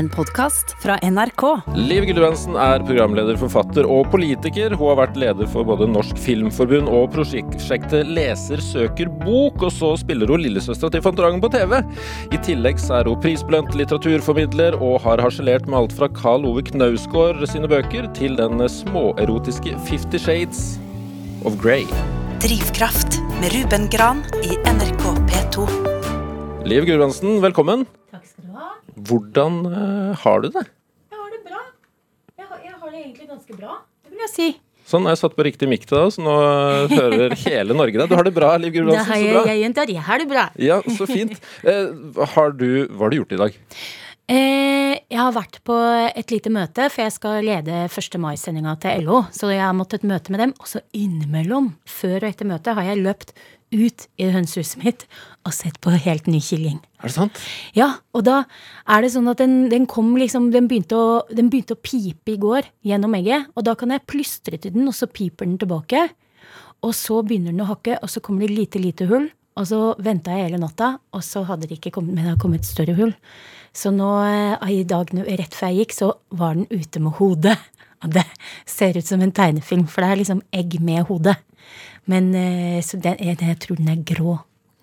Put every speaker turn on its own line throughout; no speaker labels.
en podkast fra NRK.
Liv Gulbrandsen er programleder, forfatter og politiker. Hun har vært leder for både Norsk Filmforbund og prosjektet Leser søker bok, og så spiller hun lillesøstera til Fantorangen på TV. I tillegg så er hun prisbelønt litteraturformidler og har harselert med alt fra Karl Ove Knausgård sine bøker til den småerotiske Fifty Shades of Grey.
Drivkraft med Ruben Gran i NRK P2.
Liv Gudbrandsen, velkommen.
Takk skal du ha.
Hvordan uh, har du det?
Jeg har det bra. Jeg har, jeg har det egentlig ganske bra, det vil jeg si.
Sånn, jeg satt på riktig mikk til deg, så nå eh, hører hele Norge deg. Du har det bra, Liv
Det har
Så
jeg,
bra.
jeg jenter. Jeg har det bra.
Ja, så fint. Uh, har du, hva har du gjort i dag?
Eh, jeg har vært på et lite møte, for jeg skal lede 1. mai-sendinga til LO. Så jeg har måttet møte med dem. Og så innimellom, før og etter møtet, har jeg løpt ut i hønsehuset mitt og sett på helt ny kylling.
Er det sant?
Ja, og da er det sånn at den, den kom liksom den begynte, å, den begynte å pipe i går gjennom egget. Og da kan jeg plystre til den, og så piper den tilbake. Og så begynner den å hakke, og så kommer det lite, lite hull. Og så venta jeg hele natta, og så hadde det ikke kommet, men det har kommet større hull. Så nå eh, i dag rett før jeg gikk, så var den ute med hodet. Og det ser ut som en tegnefilm, for det er liksom egg med hode. Men eh, så den, jeg, jeg tror den er grå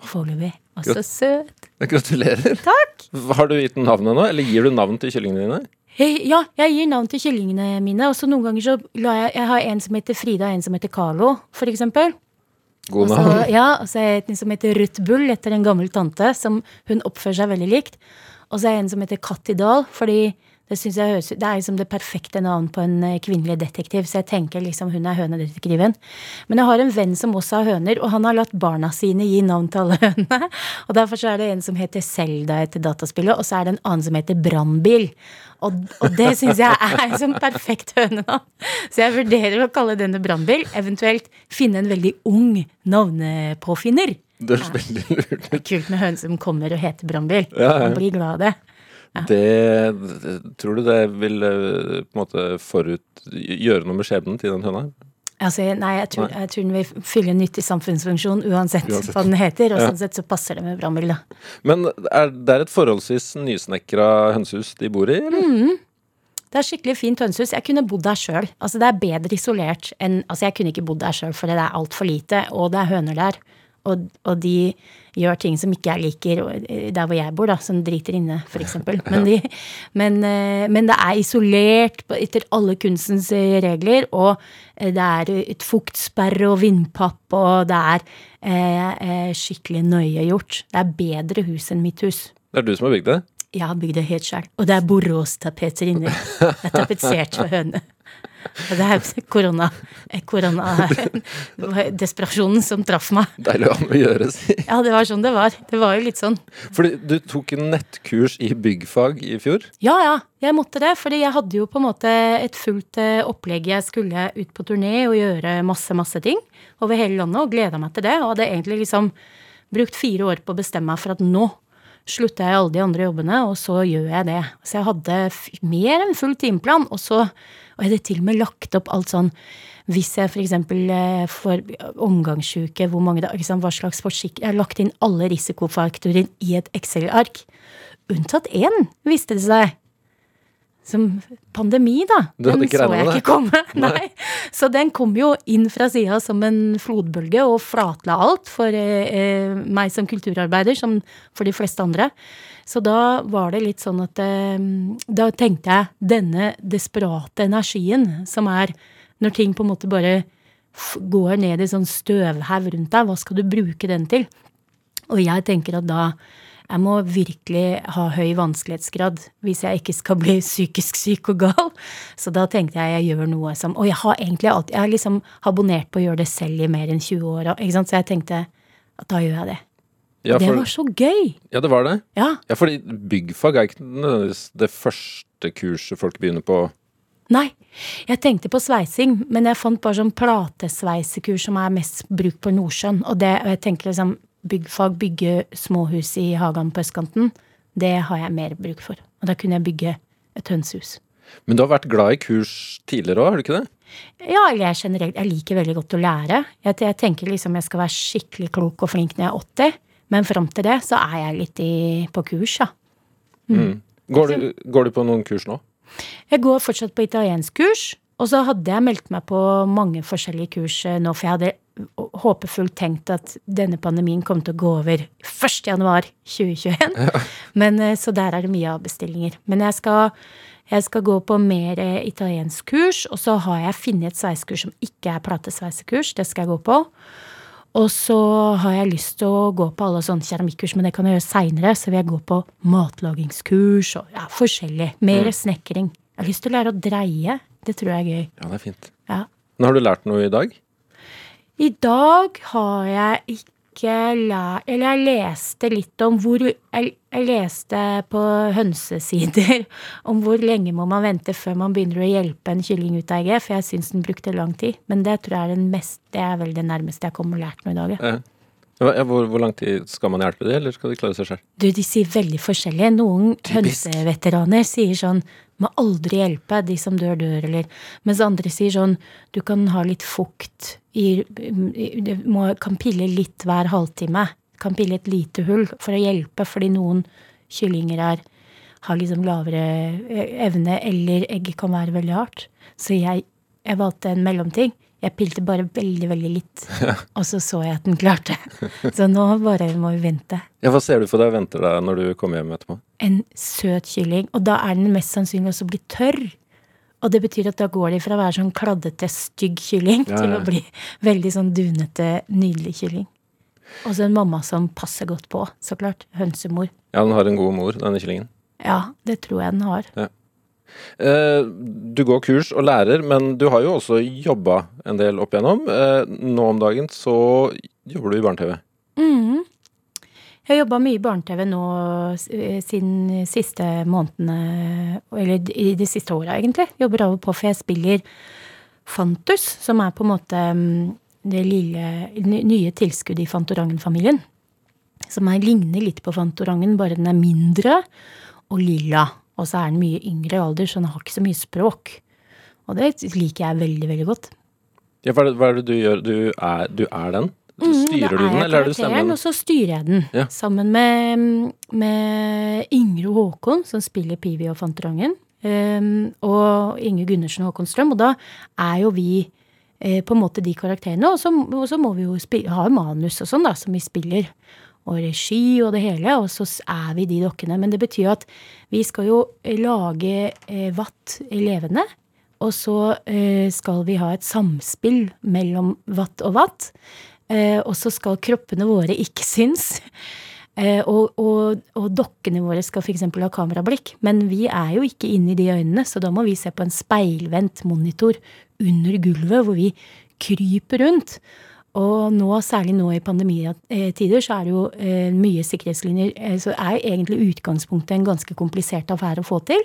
foreløpig. Og så søt.
Gratulerer.
Takk!
Har du gitt den navnet nå, eller gir du navn til kyllingene dine?
Ja, jeg gir navn til kyllingene mine. Og så noen ganger så la jeg Jeg har en som heter Frida, og en som heter Carlo, for eksempel.
God navn.
Også, ja, og så er jeg en som heter Ruth Bull, etter en gammel tante, som hun oppfører seg veldig likt. Og så er det en som heter Kattidal, fordi det synes jeg høres Det er liksom det perfekte navn på en eh, kvinnelig detektiv, så jeg tenker liksom hun er hønedetektiven. Men jeg har en venn som også har høner, og han har latt barna sine gi navn til alle hønene. Og derfor så er det en som heter Selda etter dataspillet, og så er det en annen som heter Brannbil. Og, og det syns jeg er som perfekt hønenavn. Så jeg vurderer å kalle denne Brannbil, eventuelt finne en veldig ung navnepåfinner.
Det høres veldig lurt ut.
Er kult med høne som kommer og heter Brannbil.
Ja, ja.
Man blir glad av det.
Det, det, tror du det vil eh, på en måte forut gjøre noe med skjebnen til den høna?
Altså, nei, jeg tror,
Nei.
jeg tror den vil fylle en nyttig samfunnsfunksjon uansett,
Uansett.
hva den heter. Og
Ja.
sånn sett så passer det med Brannbil, da.
Men er, det er et forholdsvis nysnekra hønsehus de bor i, eller?
Mm. Det er skikkelig fint hønsehus. Jeg kunne bodd der sjøl. Altså, det er bedre isolert enn Altså, jeg kunne ikke bodd der sjøl, for det er altfor lite, og det er høner der. Og, og de gjør ting som ikke jeg liker eh, der hvor jeg bor, da, som driter inne, eksempel. Men, de, men, eh, men det er isolert etter alle kunstens eh, regler, og det er et fuktsperre og vindpapp, og det er eh, skikkelig nøye gjort. Det er bedre hus enn mitt hus.
Det er du som har bygd det?
Jeg har bygd det helt sjøl. Og det er Borås-tapeter inni. Det er tapetsert for høne. Det er korona, koronadesperasjonen som traff meg.
Deilig å ha med å gjøre, si.
Ja, det var sånn det var. Det var jo litt sånn.
Fordi du tok en nettkurs i byggfag i fjor?
Ja, ja, jeg måtte det. Fordi jeg hadde jo på en måte et fullt eh, opplegg. Jeg skulle ut på turné og gjøre masse, masse ting over hele landet, og gleda meg til det. Og hadde egentlig liksom brukt fire år på å bestemme meg for at nå slutter jeg alle de andre jobbene, og så gjør jeg det. Så jeg hadde mer enn full timeplan, og så og jeg hadde til og med lagt opp alt sånn hvis jeg f.eks. får omgangssjuke, hvor mange da, liksom, hva slags forsikring Jeg har lagt inn alle risikofaktorer i et Excel-ark. Unntatt én, viste det seg. Som pandemi, da. Den så jeg
det?
ikke komme. Nei. Så den kom jo inn fra sida som en flodbølge og flatla alt for eh, eh, meg som kulturarbeider, som for de fleste andre. Så da var det litt sånn at eh, Da tenkte jeg denne desperate energien som er når ting på en måte bare går ned i sånn støvhaug rundt deg, hva skal du bruke den til? Og jeg tenker at da jeg må virkelig ha høy vanskelighetsgrad hvis jeg ikke skal bli psykisk syk og gal. Så da tenkte jeg jeg gjør noe som Og jeg har egentlig alltid Jeg har liksom abonnert på å gjøre det selv i mer enn 20 år. Så jeg tenkte at da gjør jeg det.
Ja,
det var så gøy!
ja, det var det.
Ja.
Ja, fordi byggfag er ikke nødvendigvis det første kurset folk begynner på.
Nei. Jeg tenkte på sveising, men jeg fant bare sånn platesveisekurs som er mest brukt på Nordsjøen. Og det, og jeg tenker liksom byggfag, bygge småhus i hagen på østkanten, det har jeg mer bruk for. Og da kunne jeg bygge et hønsehus.
Men du har vært glad i kurs tidligere òg, har du ikke det?
Ja, eller jeg generelt, jeg liker veldig godt å lære. Jeg, jeg tenker liksom jeg skal være skikkelig klok og flink når jeg er 80, men fram til det så er jeg litt i, på kurs, ja.
Går du, går du på noen kurs nå?
Jeg går fortsatt på italienskkurs. Og så hadde jeg meldt meg på mange forskjellige kurs eh, nå, for jeg hadde håpefullt tenkt at denne pandemien kom til å gå over 1.1.2021. Ja. Men eh, Så der er det mye avbestillinger. Men jeg skal, jeg skal gå på mer eh, italiensk kurs, og så har jeg funnet et sveisekurs som ikke er platesveisekurs. Det skal jeg gå på. Og så har jeg lyst til å gå på alle sånne keramikkurs, men det kan jeg gjøre seinere. Så vil jeg gå på matlagingskurs og ja, forskjellig. Mer mm. snekring. Jeg har lyst til å lære å dreie. Det tror jeg er gøy.
Ja, det er fint.
Ja.
Men har du lært noe i dag?
I dag har jeg ikke lært Eller jeg leste litt om hvor jeg, jeg, leste på hønsesider om hvor lenge må man vente før man begynner å hjelpe en kylling ut av egget, for jeg syns den brukte lang tid. Men det tror jeg er den mest, det er vel det nærmeste jeg kommer lært noe i dag. Ja.
Hvor, hvor, lang tid skal man hjelpe dem, eller skal de klare seg selv?
Du, De sier veldig forskjellig. Noen hønseveteraner sier sånn må aldri hjelpe, de som dør, dør, eller Mens andre sier sånn Du kan ha litt fukt i må, kan pille litt hver halvtime. Kan pille et lite hull for å hjelpe, fordi noen kyllinger er, har liksom lavere eh, evne, eller egget kan være veldig hardt. Så jeg, jeg valgte en mellomting. Jeg pilte bare veldig, veldig litt, og så så jeg at den klarte. Så nå bare må vi vente.
Ja, Hva ser du for deg venter deg når du kommer hjem etterpå?
En søt kylling. Og da er den mest sannsynlig også blitt tørr. Og det betyr at da går de fra å være sånn kladdete, stygg kylling ja, ja. til å bli veldig sånn dunete, nydelig kylling. Og så en mamma som passer godt på, så klart. Hønsemor.
Ja, den har en god mor, denne kyllingen.
Ja, det tror jeg den har. Ja.
Eh, du går kurs og lærer, men du har jo også jobba en del opp igjennom. Eh, nå om dagen så jobber du i barne-TV.
Mm. Jeg har jobba mye i barne-TV nå eh, siden siste månedene, eller i de siste åra, egentlig. Jobber og på, for jeg spiller Fantus, som er på en måte mm, det lille, nye tilskuddet i Fantorangen-familien. Som er, ligner litt på Fantorangen, bare den er mindre og lilla. Og så er den mye yngre i alder, så den har ikke så mye språk. Og det liker jeg veldig, veldig godt.
Ja, hva er, det, du gjør? Du er, du er den?
Så
styrer mm, du den, eller er du stemmen?
Og så styrer jeg den. Ja. Sammen med, med Ingrid Håkon, som spiller Pivi og Fantorangen. Um, og Inge Gundersen og Håkon Strøm. Og da er jo vi eh, på en måte de karakterene. Og så, og så må vi jo ha manus og sånn, da, som vi spiller og regi og det hele, og så er vi de dokkene. Men det betyr at vi skal jo lage eh, vatt levende. Og så eh, skal vi ha et samspill mellom vatt og vatt. Eh, og så skal kroppene våre ikke synes. Eh, og, og, og, dokkene våre skal f.eks. ha kamerablikk. Men vi er jo ikke inne i de øynene, så da må vi se på en speilvendt monitor under gulvet, hvor vi kryper rundt. Og nå, særlig nå i pandemitider, så er det jo eh, mye sikkerhetslinjer. Eh, så er egentlig utgangspunktet en ganske komplisert affære å få til.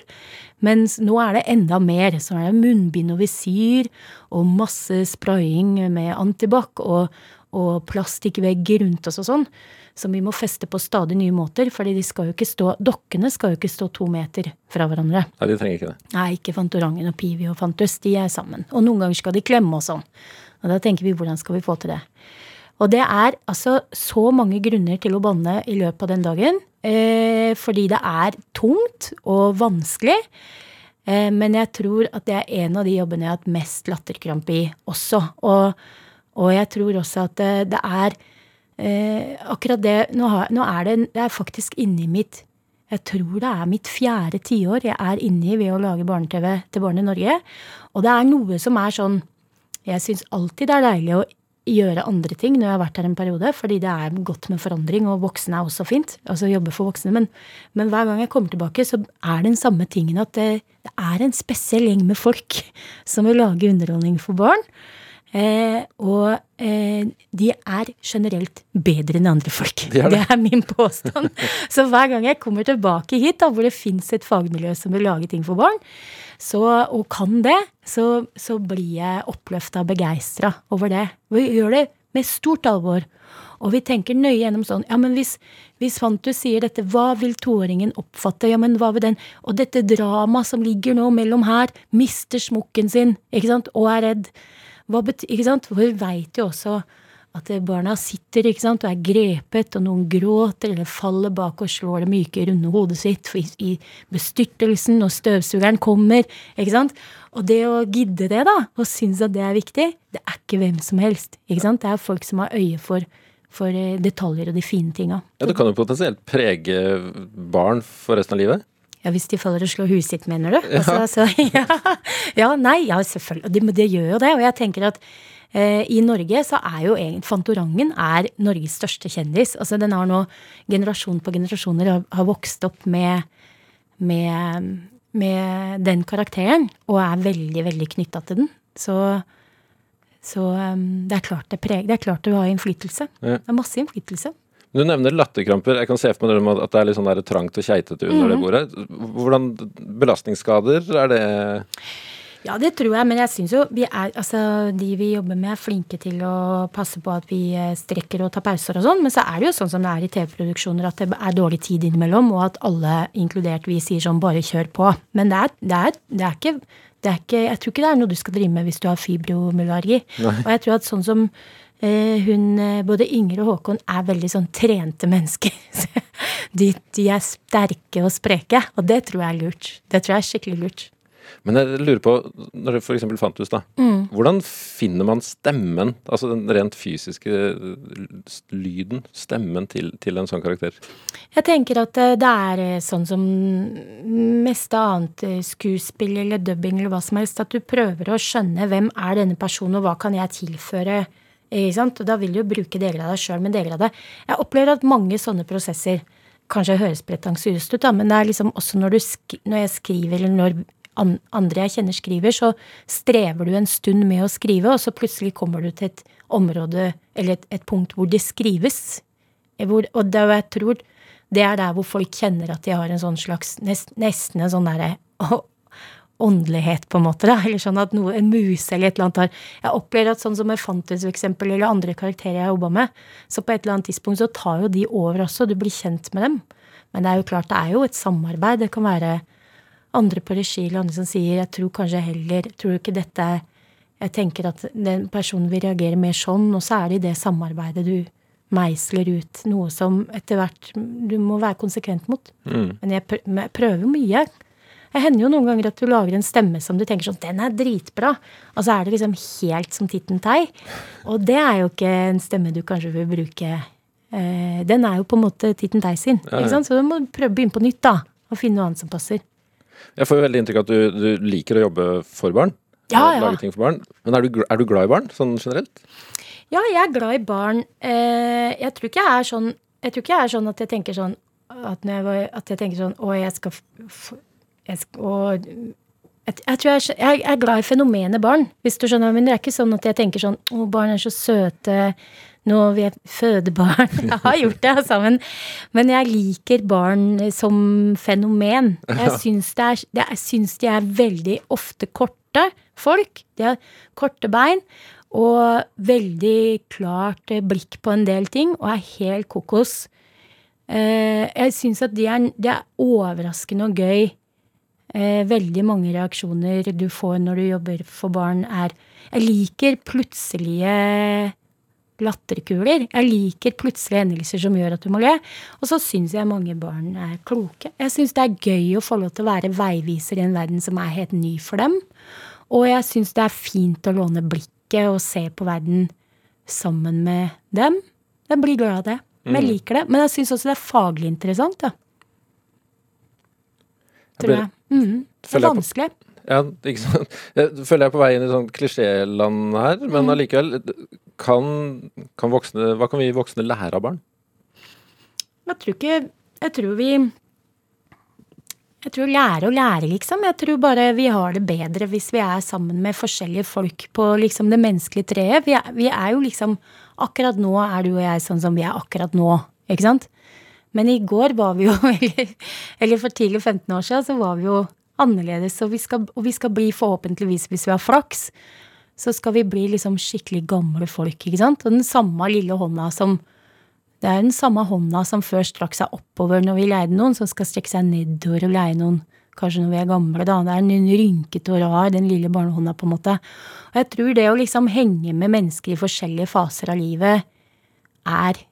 Mens nå er det enda mer. Så er det munnbind og visir og masse spraying med antibac og, og plastikkvegger rundt oss og sånn. Som vi må feste på stadig nye måter. for dokkene skal jo ikke stå to meter fra hverandre.
Nei, de trenger ikke det.
Nei, ikke Fantorangen og Pivi og Fantus. De er sammen. Og noen ganger skal de klemme og sånn. Og da tenker vi hvordan skal vi få til det. Og det er altså så mange grunner til å banne i løpet av den dagen. Eh, fordi det er tungt og vanskelig. Eh, men jeg tror at det er en av de jobbene jeg har hatt mest latterkrampe i også. Og, og, jeg tror også at det, er eh, akkurat det nå, har, nå, er det, det er faktisk inni mitt jeg tror det er mitt fjerde tiår jeg er inni ved å lage barne-TV til Barn i Norge. Og det er noe som er sånn jeg syns alltid det er deilig å gjøre andre ting når jeg har vært her en periode, fordi det er godt med forandring, og voksne er også fint. Altså jobbe for voksne. Men, men hver gang jeg kommer tilbake, så er den samme tingen at det, det er en spesiell gjeng med folk som vil lage underholdning for barn. Eh, og eh, de er generelt bedre enn andre folk. Det er, det. det er min påstand. så hver gang jeg kommer tilbake hit, da, hvor det fins et fagmiljø som vil lage ting for barn, så, og kan det, så, så blir jeg oppløfta og begeistra over det. Vi gjør det med stort alvor. Og vi tenker nøye gjennom sånn Ja, men hvis, hvis Fantus sier dette, hva vil toåringen oppfatte? Ja, men hva vil den Og dette dramaet som ligger nå mellom her, mister smokken sin, ikke sant, og er redd. Hva Ikke sant? For vi veit jo også at barna sitter ikke sant, og er grepet, og noen gråter eller faller bak og slår det myke, runde hodet sitt i, i bestyrtelsen, og støvsugeren kommer. ikke sant? Og det å gidde det, da, og synes at det er viktig, det er ikke hvem som helst. ikke sant? Det er folk som har øye for, for eh, detaljer og de fine tinga.
Ja, Det kan jo potensielt prege barn for resten av livet?
Ja, Hvis de faller og slår huet sitt, mener du? Ja. Altså, så, ja. ja. nei, ja, selvfølgelig. Det, det gjør jo det. Og jeg tenker at Eh, I Norge så er jo egentlig Fantorangen er Norges største kjendis. Altså den har nå generasjon på generasjoner har, har vokst opp med, med, med, den karakteren og er veldig, veldig knytta til den. Så, så um, det, er klart det, preger, det er klart du har innflytelse. Det er masse innflytelse.
Du nevner latterkramper. Jeg kan se for meg at det er litt sånn trangt og keitete under mm. det bordet. Hvordan belastningsskader er det?
Ja, det tror jeg, men jeg syns jo vi er, altså, de vi jobber med, er flinke til å passe på at vi eh, strekker og tar pauser og sånn. Men så er det jo sånn som det er i TV-produksjoner, at det er dårlig tid innimellom, og at alle, inkludert vi, sier sånn bare kjør på. Men det er, det er, det er ikke det er ikke, jeg tror ikke det er noe du skal drive med hvis du har fibromyalgi. Og jeg tror at sånn som hun, eh, både Inger og Håkon er veldig sånn trente mennesker. de, de, er sterke og spreke, og det tror jeg er lurt. Det tror jeg er skikkelig lurt.
Men jeg lurer på, når det f.eks. Fantus, da. Mm. Hvordan finner man stemmen, altså den rent fysiske lyden, stemmen til, til, en sånn karakter?
Jeg tenker at eh, det er eh, sånn som meste annet eh, skuespill eller dubbing eller hva som helst, at du prøver å skjønne hvem er denne personen, og hva kan jeg tilføre? Og da vil du jo bruke deler av deg sjøl, men deler av det Jeg opplever at mange sånne prosesser kanskje høres pretensiøst ut, da, men det er liksom også når, når jeg skriver, eller når andre jeg kjenner skriver, så strever du en stund med å skrive, og så plutselig kommer du til et område eller et, et punkt hvor det skrives. Hvor, og det, jeg tror det er der hvor folk kjenner at de har en sånn slags nest, Nesten en sånn derre åndelighet, på en måte. Da. Eller sånn at noe, en muse eller et eller annet har Jeg opplever at sånn som for eksempel, eller andre karakterer jeg har jobba med, så på et eller annet tidspunkt så tar jo de over også. Du blir kjent med dem. Men det er jo klart, det er jo et samarbeid. Det kan være andre på regi eller andre som sier jeg tror kanskje heller Tror du ikke dette er Jeg tenker at den personen vil reagere mer sånn, og så er det i det samarbeidet du meisler ut noe som etter hvert du må være konsekvent mot. Mm. Men jeg prøver mye. Det hender jo noen ganger at du lager en stemme som du tenker sånn Den er dritbra. Og så er det liksom helt som titten tei. Og det er jo ikke en stemme du kanskje vil bruke. Eh, den er jo på en måte titten tei sin. Ja, ja. Så du må prøve å begynne på nytt, da. Og finne noe annet som passer.
Jeg får jo veldig inntrykk av at du, du, liker å jobbe for barn.
Ja, ja.
Lage ting for barn. Men er du, er du, glad i barn, sånn generelt?
Ja, jeg er glad i barn. Eh, jeg tror ikke jeg er sånn Jeg tror ikke jeg er sånn at jeg tenker sånn at, jeg, at jeg tenker sånn Å, jeg skal, jeg og jeg, jeg, tror jeg, jeg, er glad i fenomenet barn, hvis du skjønner. Men det er ikke sånn at jeg tenker sånn Å, barn er så søte nå vil jeg føde barn. Jeg har gjort det altså. Men jeg liker barn som fenomen. Jeg syns, det er, jeg syns de er veldig ofte korte folk. De har korte bein og veldig klart blikk på en del ting og er helt kokos. Eh, jeg syns at de er, det er overraskende og gøy. Eh, veldig mange reaksjoner du får når du jobber for barn, er Jeg liker plutselige latterkuler. Jeg liker plutselige hendelser som gjør at du må le. Og så syns jeg mange barn er kloke. Jeg syns det er gøy å få lov til å være veiviser i en verden som er helt ny for dem. Og jeg syns det er fint å låne blikket og se på verden sammen med dem. Jeg blir glad av det. Men jeg mm. liker det. Men jeg syns også det er faglig interessant, da. Tror jeg. Mm. Det er vanskelig.
Ja, ikke sant. Jeg føler jeg er på vei inn i sånn klisjéland her, men mm. allikevel kan, kan voksne, Hva kan vi voksne lære av barn?
Jeg tror ikke Jeg tror vi jeg tror lære å lære, liksom. Jeg tror bare vi har det bedre hvis vi er sammen med forskjellige folk på liksom det menneskelige treet. Vi er, vi er jo liksom Akkurat nå er du og jeg sånn som vi er akkurat nå, ikke sant? Men i går var vi jo, eller, for tidlig 15 år siden, så var vi jo annerledes. Og vi, skal, og vi skal bli forhåpentligvis, hvis vi har flaks, så skal vi bli liksom skikkelig gamle folk. ikke sant? Og den samme lille hånda som Det er den samme hånda som før strakk seg oppover når vi leide noen, som skal strekke seg nedover og leie noen kanskje når vi er gamle, da. Det er en rynkete og rar, den lille barnehånda, på en måte. Og jeg tror det å liksom henge med mennesker i forskjellige faser av livet er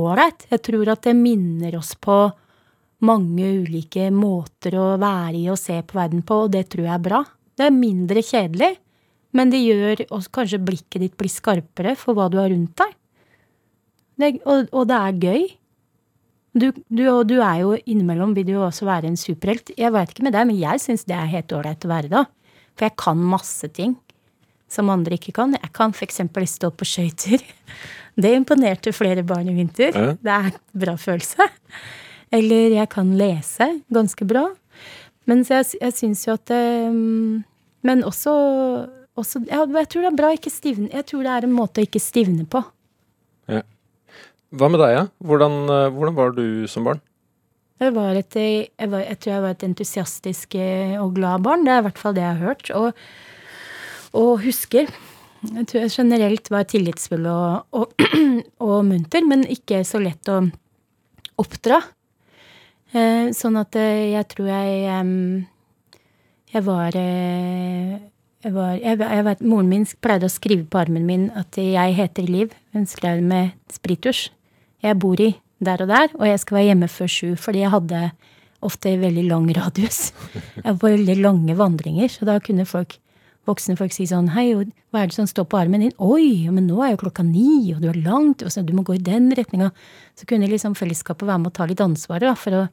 ålreit. Jeg tror at det minner oss på mange ulike måter å være i og se på verden på, og det tror jeg er bra. Det er mindre kjedelig, men det gjør også kanskje blikket ditt blir skarpere for hva du har rundt deg. Det, og, og, det er gøy. Du, du, og du er jo innimellom vil du jo også være en superhelt. Jeg veit ikke med deg, men jeg syns det er helt ålreit å være da. For jeg kan masse ting som andre ikke kan. Jeg kan f.eks. stå på skøyter. Det imponerte flere barn i vinter. Ja. Det er en bra følelse. Eller jeg kan lese ganske bra. Men jeg, jeg syns jo at um, Men også, også ja, Jeg tror det er bra ikke stivne. Jeg tror det er en måte å ikke stivne på.
Ja. Hva med deg, ja? Hvordan, eh, hvordan, var du som barn?
Jeg, var et, jeg, var, jeg tror jeg var et entusiastisk eh, og glad barn. Det er i hvert fall det jeg har hørt. Og, og husker. Jeg tror jeg generelt var tillitsfull og, og, og munter, men ikke så lett å oppdra. Eh, sånn at jeg tror jeg Jeg var jeg var, jeg, jeg vet, Moren min pleide å skrive på armen min at jeg heter Liv. Hun skrev med sprittusj jeg bor i der og der, og jeg skal være hjemme før sju. Fordi jeg hadde ofte veldig lang radius. Jeg var veldig lange vandringer, så da kunne folk, voksne folk si sånn Hei, hva er det som står på armen din? Oi, men nå er jo klokka ni, og du er langt, og så du må gå i den retninga. Så kunne liksom fellesskapet være med å ta litt ansvar da, for å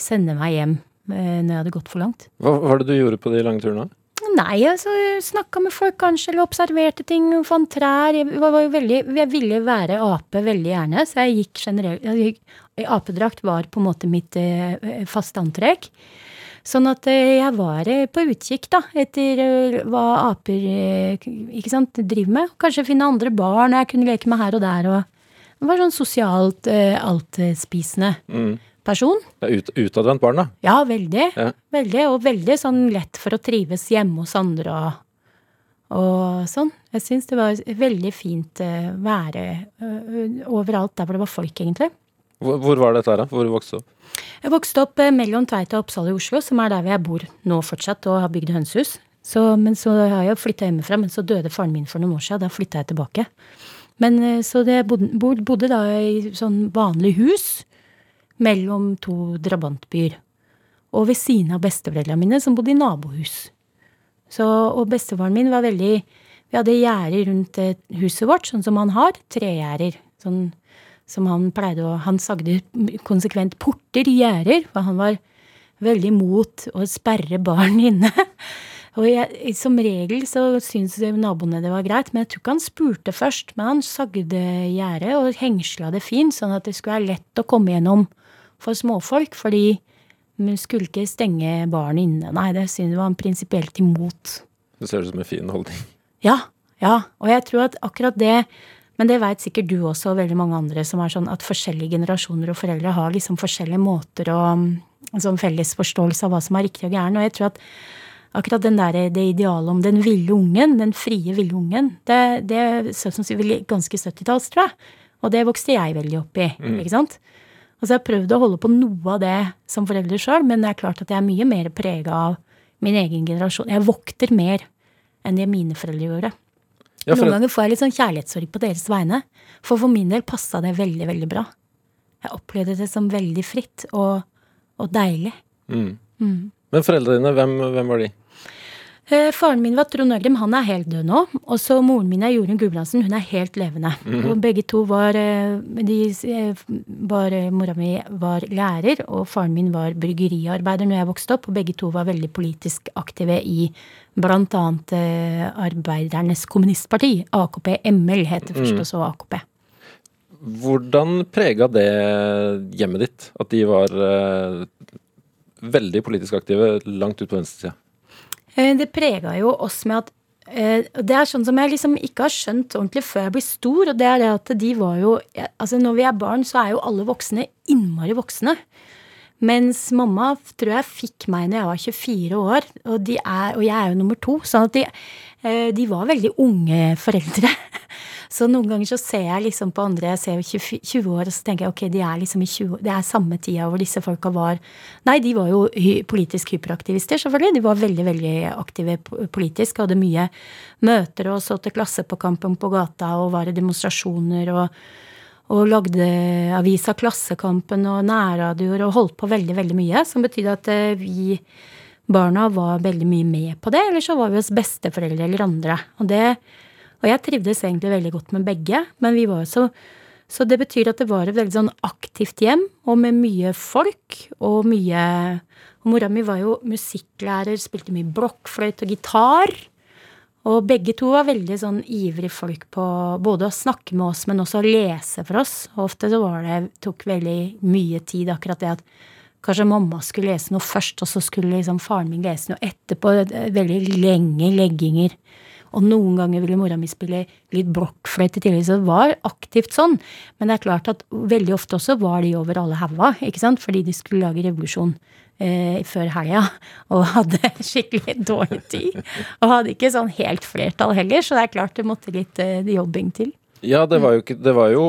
sende meg hjem eh, når jeg hadde gått for langt.
Hva var det du gjorde på de lange turene?
Nei, altså snakka med folk kanskje, eller observerte ting, fant trær. Jeg, var, jo veldig, jeg ville være ape veldig gjerne, så jeg gikk generelt jeg gikk, Apedrakt var på en måte mitt eh, faste antrekk. Sånn at eh, jeg var eh, på utkikk da, etter eh, hva aper ikke sant, driver med. Kanskje finne andre barn jeg kunne leke med her og der. og Det var sånn sosialt altspisende. Mm person.
Ut, utadvendt barn, da?
Ja, veldig. Ja. Veldig, Og veldig sånn lett for å trives hjemme hos andre og, og sånn. Jeg syns det var veldig fint å være overalt der hvor det var folk, egentlig.
Hvor, hvor var dette her, da? Hvor du vokste opp?
Jeg vokste opp uh, mellom Tveita og Oppsal i Oslo, som er der jeg bor nå fortsatt, og har bygd hønsehus. Så, men så har jeg flytta hjemmefra, men så døde faren min for noen år siden. Da flytta jeg tilbake. Men så jeg bodde, bodde, da i sånn vanlig hus mellom to drabantbyer. Og ved siden av besteforeldrene mine, som bodde i nabohus. Så, og bestefaren min var veldig Vi hadde gjerder rundt huset vårt, sånn som han har. Tregjerder. Sånn som han pleide å Han sagde konsekvent porter, gjerder, for han var veldig imot å sperre barn inne. Og jeg, som regel så syntes naboene det var greit, men jeg tror ikke han spurte først. Men han sagde gjerdet og hengsla det fint, sånn at det skulle være lett å komme gjennom for småfolk, fordi vi skulle ikke stenge barn inne. Nei, det synes jeg var han prinsipielt imot.
Det ser ut som en fin holdning.
Ja, ja. Og jeg tror at akkurat det Men det veit sikkert du også, og veldig mange andre, som er sånn at forskjellige generasjoner og foreldre har liksom forskjellige måter og en sånn felles forståelse av hva som er riktig og gæren. Og jeg tror at akkurat den der, det idealet om den ville ungen, den frie ville ungen, det, det er sannsynligvis ganske 70-talls, tror jeg. Og det vokste jeg veldig opp i. Mm. ikke sant? Altså jeg har prøvd å holde på noe av det som forelder sjøl, men det er klart at jeg er mye mer prega av min egen generasjon. Jeg vokter mer enn det mine foreldre gjorde. Ja, Noen ganger får jeg litt sånn kjærlighetssorg på deres vegne. For for min del passa det veldig, veldig bra. Jeg opplevde det som veldig fritt og, og deilig. Mm.
Mm. Men foreldrene dine, hvem, hvem var de?
Eh, faren min var Trond Øgrim, han er helt død nå. Og så moren min er Jorunn Gulbrandsen, hun er helt levende. Mm -hmm. Og begge to var, eh, de, eh, var Mora mi var lærer, og faren min var bryggeriarbeider når jeg vokste opp. Og begge to var veldig politisk aktive i annet Arbeidernes Kommunistparti. AKP ML het det først, og så AKP.
Hvordan prega det hjemmet ditt? At de var veldig politisk aktive langt ut på venstresida?
Eh, det prega jo oss med at eh, det er sånn som jeg liksom ikke har skjønt ordentlig før jeg blir stor. Og det er det at de var jo Altså når vi er barn, så er jo alle voksne innmari voksne. Mens mamma tror jeg fikk meg når jeg var 24 år, og, er, og jeg er jo nummer to. At de, eh, de var veldig unge foreldre. Så noen ganger så ser jeg liksom på andre, jeg ser jo 20, 20 år, og så tenker jeg ok, de er liksom i 20 Det er samme tida hvor disse folka var Nei, de var jo politisk hyperaktivister, selvfølgelig. De var veldig, veldig aktive politisk, hadde mye møter og så til klasse på kampen på gata og var i demonstrasjoner og, og lagde avisa Klassekampen og nærradioer og holdt på veldig, veldig mye. Som betydde at eh, vi barna var veldig mye med på det, eller så var vi hos besteforeldre eller andre. Og det og jeg trivdes egentlig veldig godt med begge, men vi var så Så det betyr at det var et veldig sånn aktivt hjem, og med mye folk, og mye Og mora mi var jo musikklærer, spilte mye blokkfløyte og gitar. Og begge to var veldig sånn ivrige folk på både å snakke med oss, men også å lese for oss. Og ofte så var det, tok veldig mye tid, akkurat det at kanskje mamma skulle lese noe først, og så skulle liksom faren min lese noe etterpå. Veldig lenge legginger. Og noen ganger ville mora mi spille litt blokkfløyte tidligere, så det var aktivt sånn. Men det er klart at veldig ofte også var de over alle haua, ikke sant, fordi de skulle lage revolusjon. Eh, før helga, og hadde skikkelig dårlig tid. Og hadde ikke sånn helt flertall heller, så det er klart det måtte litt eh, jobbing til.
Ja, det var jo, det var jo,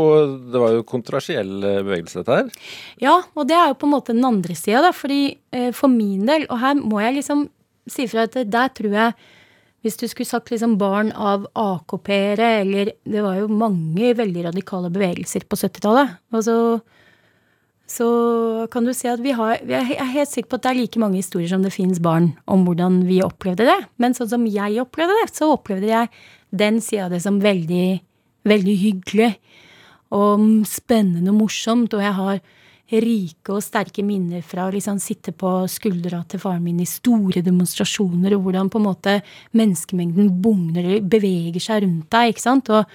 det var jo kontroversiell eh, bevegelse, dette her.
Ja, og det er jo på en måte den andre sida, da. Fordi eh, for min del, og her må jeg liksom si fra at der tror jeg hvis du skulle sagt liksom barn av AKP-ere, eller Det var jo mange veldig radikale bevegelser på 70-tallet. Og så, kan du si at vi har Jeg er helt sikker på at det er like mange historier som det fins barn om hvordan vi opplevde det. Men sånn som jeg opplevde det, så opplevde jeg den sida av det som veldig, veldig hyggelig. Og spennende og morsomt. Og jeg har rike og sterke minner fra å liksom sitte på skuldra til faren min i store demonstrasjoner, og hvordan på en måte menneskemengden bugner, beveger seg rundt deg. ikke sant? Og,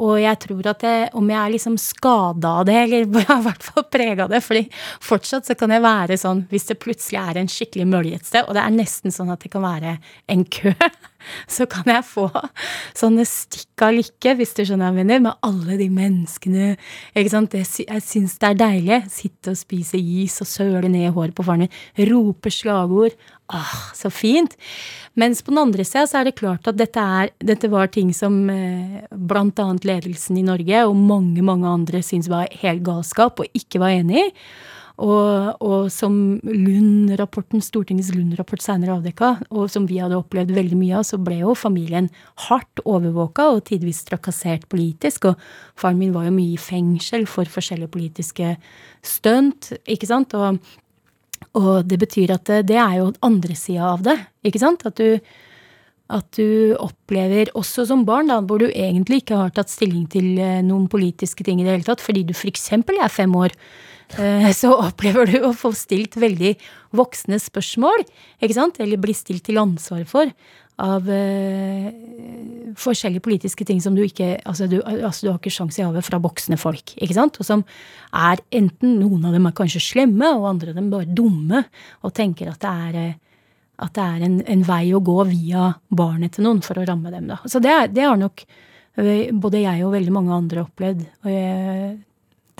og jeg tror at jeg, om jeg er liksom skada av det, eller i hvert fall prega det fordi fortsatt så kan jeg være sånn hvis det plutselig er en skikkelig mølje et sted, og det er nesten sånn at det kan være en kø, så kan jeg få sånne stikk av lykke, hvis du skjønner hva jeg mener, med alle de menneskene. ikke sant? Jeg syns det er deilig. Sitte og spise is og søle ned i håret på faren min. Rope slagord. Ah, så fint. Mens på den andre sida så er det klart at dette, er, dette var ting som eh, bl.a. ledelsen i Norge og mange, mange andre syntes var helt galskap og ikke var enig i. Og, og, som Lund-rapporten, Stortingets Lund-rapport senere avdekka, og som vi hadde opplevd veldig mye av, så ble jo familien hardt overvåka og tidvis trakassert politisk. Og faren min var jo mye i fengsel for forskjellige politiske stunt, ikke sant. Og, og det betyr at det, er jo andre sida av det, ikke sant. At du, at du opplever, også som barn, da, hvor du egentlig ikke har tatt stilling til eh, noen politiske ting i det hele tatt, fordi du f.eks. er fem år, så opplever du å få stilt veldig voksne spørsmål, ikke sant? Eller bli stilt til ansvar for av uh, forskjellige politiske ting som du ikke altså du, altså du har ikke sjans i havet fra voksne folk, ikke sant? Og som er enten Noen av dem er kanskje slemme, og andre av dem bare dumme, og tenker at det er uh, at det er en, en, vei å gå via barnet til noen for å ramme dem. Da. Så det, det har nok både jeg og veldig mange andre opplevd. Og jeg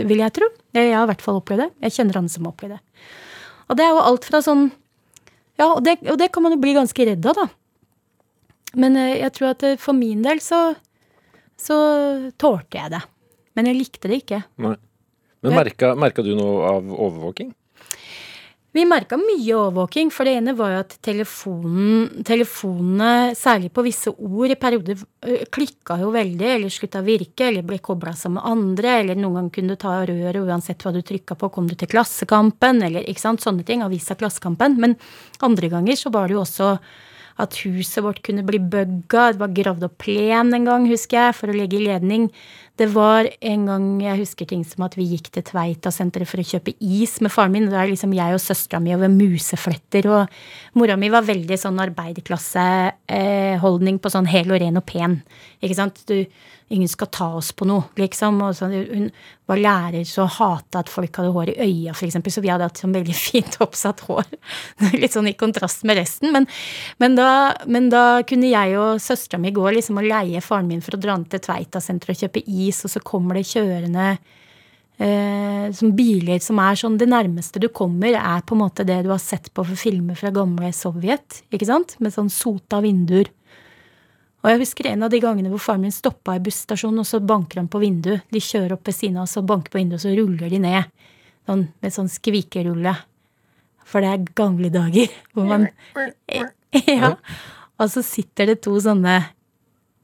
vil jeg tro. Jeg har i hvert fall opplevd det. Jeg kjenner han som har opplevd det. Og det er jo alt fra sånn Ja, og det, og det kan man jo bli ganske redd av, da. Men eh, jeg tror at eh, for min del så så tålte jeg det. Men jeg likte det ikke.
Nei. Men merka, merka du noe av overvåking?
Vi merka mye overvåking, for det ene var jo at telefonen, telefonene, særlig på visse ord, i perioder klikka jo veldig, eller slutta å virke, eller ble kobla sammen med andre, eller noen gang kunne du ta røret uansett hva du trykka på, kom du til Klassekampen, eller ikke sant, sånne ting, avisa Klassekampen. Men andre ganger så var det jo også at huset vårt kunne bli bugga. Det var gravd opp plen en gang, husker jeg, for å legge ledning. Det var en gang jeg husker ting som at vi gikk til Tveita-senteret for å kjøpe is med faren min. Da er liksom jeg og søstera mi over musefletter, og mora mi var veldig sånn arbeiderklasseholdning på sånn hel og ren og pen. Ikke sant? Du, ingen skal ta oss på noe, liksom. Og så, hun var lærer så hata at folk hadde hår i øya, f.eks. Så vi hadde hatt sånn veldig fint oppsatt hår. Litt sånn i kontrast med resten. Men, men, da, men da, kunne jeg og søstera mi gå liksom og leie faren min for å dra ned til Tveita-senteret og kjøpe is, og så kommer det kjørende eh, som biler som er sånn Det nærmeste du kommer, er på en måte det du har sett på for filmer fra gamle Sovjet. ikke sant? Med sånn sota vinduer. Og jeg husker en av de gangene hvor faren min stoppa i busstasjonen, og så banker han på vinduet. De kjører opp ved siden av oss og banker på vinduet, og så ruller de ned. Sånn, med sånn skvikerulle. For det er gamle dager hvor man Ja. Og så sitter det to sånne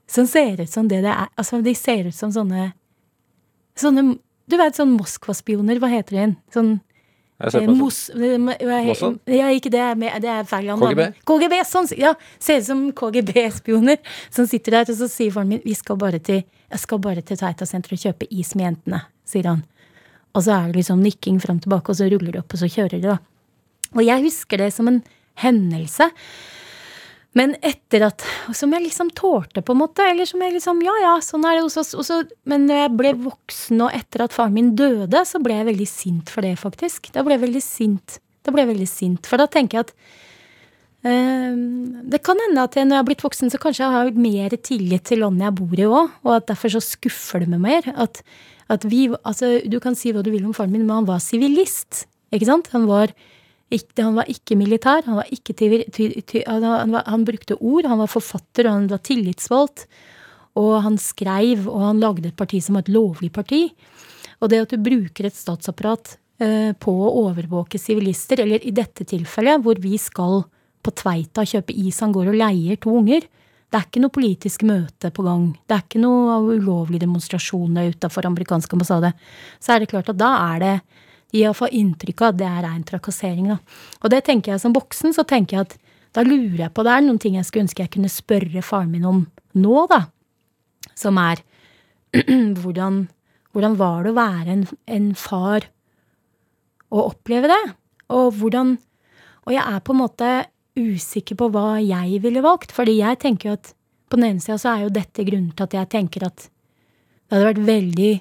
som ser ut som det det er. Altså, de ser ut som sånne Sånne Du vet sånn Moskva-spioner, hva heter de? Sånn Eh. Mos, hva- Ja, ikke det. Det er feil. land,
KGB?
KGB, sånn, ja, Ser ut som KGB-spioner som sitter der, og så sier faren min vi skal bare til, jeg skal bare til Tveita-senteret og kjøpe is med jentene, sier han. Og så er det liksom nikking fram og tilbake, og så ruller de opp, og så kjører de, da. Og jeg husker det som en hendelse. Men etter at Som jeg liksom tålte, på en måte. Eller som jeg liksom Ja, ja, sånn er det hos oss. Men når jeg ble voksen, og etter at faren min døde, så ble jeg veldig sint for det, faktisk. Da ble jeg veldig sint. Da ble jeg veldig sint. For da tenker jeg at eh, Det kan hende at jeg, når jeg har blitt voksen, så kanskje jeg har mer tillit til landet jeg bor i òg, og at derfor så skuffer det meg mer. At, at vi Altså, du kan si hva du vil om faren min, men han var sivilist. Ikke sant? Han var ikke, han var ikke militær, han, var ikke tyver, ty, ty, han, han, han brukte ord, han var forfatter, og han var tillitsvalgt. Og han skreiv, og han lagde et parti som var et lovlig parti. Og det at du bruker et statsapparat eh, på å overvåke sivilister, eller i dette tilfellet hvor vi skal på Tveita kjøpe is, han går og leier to unger. Det er ikke noe politisk møte på gang. Det er ikke noe ulovlige demonstrasjoner utafor amerikansk ambassade. Så er det klart at da er det de å få inntrykk av at det er rein trakassering. Da. Og det tenker jeg som voksen, så tenker jeg at da lurer jeg på Det er noen ting jeg skulle ønske jeg kunne spørre faren min om nå, da. Som er hvordan, hvordan var det å være en, en far og oppleve det? Og hvordan Og jeg er på en måte usikker på hva jeg ville valgt, fordi jeg tenker jo at på den ene sida så er jo dette grunnen til at jeg tenker at det hadde vært veldig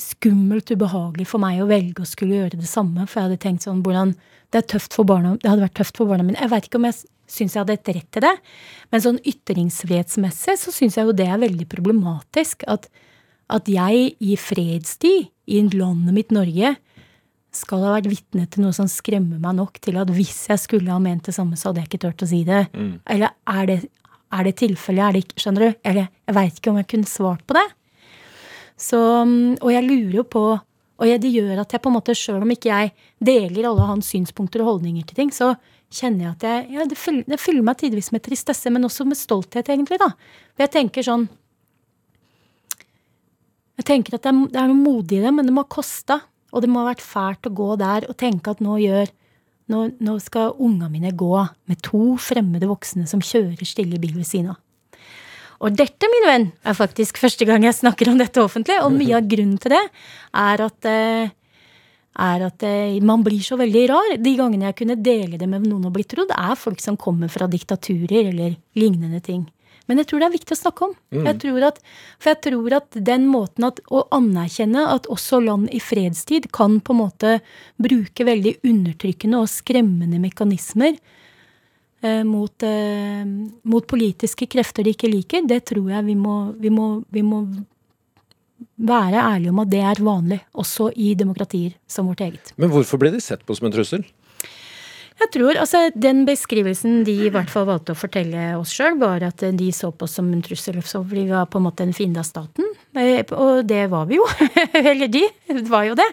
skummelt, ubehagelig for meg å velge å skulle gjøre det samme. For jeg hadde tenkt sånn hvordan Det er tøft for barna, det hadde vært tøft for barna mine. Jeg veit ikke om jeg syns jeg hadde et rett til det, men sånn ytringsfrihetsmessig så syns jeg jo det er veldig problematisk. At, at jeg i fredstid, i landet mitt Norge, skal ha vært vitne til noe som skremmer meg nok til at hvis jeg skulle ha ment det samme, så hadde jeg ikke turt å si det. Eller er det, er det tilfellet? Er det ikke, skjønner du? Eller jeg veit ikke om jeg kunne svart på det. Så, mm, og jeg lurer jo på Og det gjør at jeg på en måte, sjøl om ikke jeg deler alle hans synspunkter og holdninger til ting, så kjenner jeg at jeg, ja, det, fyller, det fyller meg tidvis med tristesse, men også med stolthet, egentlig. da. For jeg tenker sånn Jeg tenker at det er, det er noe modig i det, men det må ha kosta. Og det må ha vært fælt å gå der og tenke at nå gjør nå, nå skal unga mine gå med to fremmede voksne som kjører stille bil ved siden av. Og dette, min venn, er faktisk første gang jeg snakker om dette offentlig, og mye av grunnen til det er at eh, er at eh, man blir så veldig rar. De gangene jeg kunne dele det med noen og bli trodd, er folk som kommer fra diktaturer eller lignende ting. Men jeg tror det er viktig å snakke om. Jeg tror at, for jeg tror at den måten at, å anerkjenne at også land i fredstid kan på en måte bruke veldig undertrykkende og skremmende mekanismer mot, eh, mot politiske krefter de ikke liker, det tror jeg vi må, vi må, vi må være ærlige om at det er vanlig, også i demokratier som vårt eget.
Men hvorfor ble de sett på som en trussel?
Jeg tror, altså Den beskrivelsen de i hvert fall valgte å fortelle oss sjøl, var at de så på oss som en trussel. Så vi var på en måte en fiende av staten. Og det var vi jo. Eller de var jo det.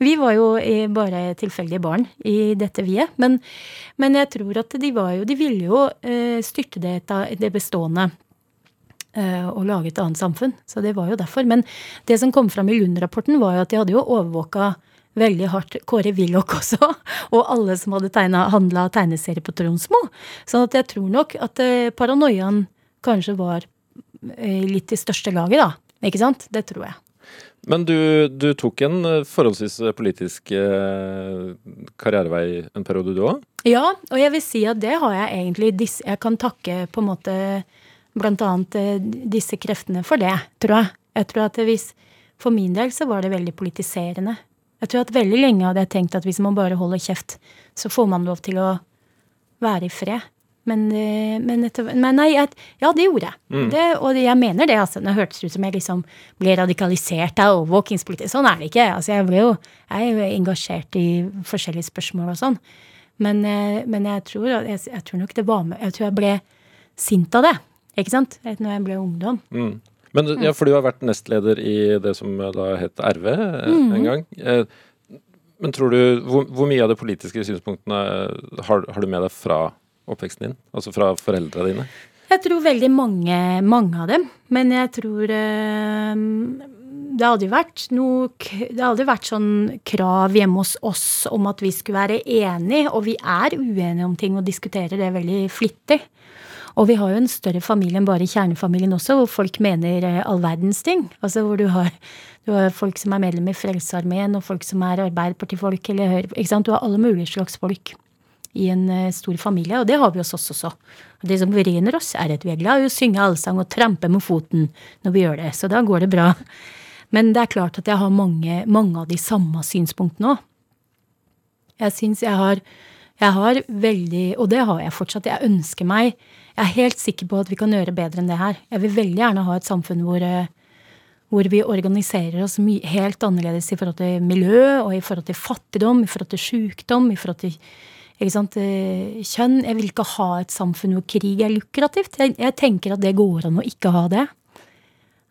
Vi var jo bare tilfeldige barn i dette viet. Men, men jeg tror at de var jo De ville jo eh, styrte det, det bestående eh, og lage et annet samfunn. Så det var jo derfor. Men det som kom fram i Lund-rapporten, var jo at de hadde jo overvåka veldig hardt Kåre Willoch også, og alle som hadde tegna, handla tegneserier på Tronsmo. At jeg tror nok at eh, paranoiaen kanskje var eh, litt i største laget, da. Ikke sant? Det tror jeg.
Men du, du tok en eh, forholdsvis politisk karrierevei en periode, du òg?
Ja, og jeg vil si at det har jeg egentlig Jeg kan takke på en måte eh, disse kreftene for det, tror jeg. Jeg tror at hvis For min del så var det veldig politiserende. Jeg tror at veldig lenge hadde jeg tenkt at hvis man bare holder kjeft, så får man lov til å være i fred. Men, eh, men, etter, men nei, jeg, ja, det gjorde jeg. Det, og jeg mener det. altså. Det hørtes ut som jeg liksom ble radikalisert av overvåkingspolitikk. Sånn er det ikke. altså Jeg ble jo, jeg er jo engasjert i forskjellige spørsmål og sånn. Men, eh, men jeg, tror, jeg, jeg tror nok det var med Jeg tror jeg ble sint av det. Ikke sant? Når jeg ble ungdom.
Mm. Men ja, for du har vært nestleder i det som da het RV eh,
Mm.
en gang. Eh, Men tror du Hvor, hvor mye av de politiske synspunktene eh, har, har du med deg fra oppveksten din? Altså fra foreldra dine?
Jeg tror veldig mange, mange av dem. Men jeg tror øh, det hadde vært noe Det hadde vært sånn krav hjemme hos oss om at vi skulle være enige, og vi er uenige om ting og diskuterer det veldig flittig. Og vi har jo en større familie enn bare kjernefamilien også, hvor folk mener eh, all verdens ting. Altså hvor du har, du har folk som er medlem i Frelsesarmeen, og folk som er Arbeiderpartifolk, eller Høyre Ikke sant. Du har alle mulige slags folk i en eh, stor familie, og det har vi hos oss også. Og det som forener oss, er at vi er glad i å synge allsang og trampe med foten når vi gjør det, så da går det bra. Men det er klart at jeg har mange, mange av de samme synspunktene òg. Jeg syns jeg har jeg har veldig, og det har jeg fortsatt, jeg ønsker meg Jeg er helt sikker på at vi kan gjøre bedre enn det her. Jeg vil veldig gjerne ha et samfunn hvor, eh, hvor vi organiserer oss helt annerledes i forhold til miljø, og i forhold til fattigdom, i forhold til sjukdom, i forhold til eh, kjønn. Jeg vil ikke ha et samfunn hvor krig er lukrativt. Jeg, jeg tenker at det går an å ikke ha det.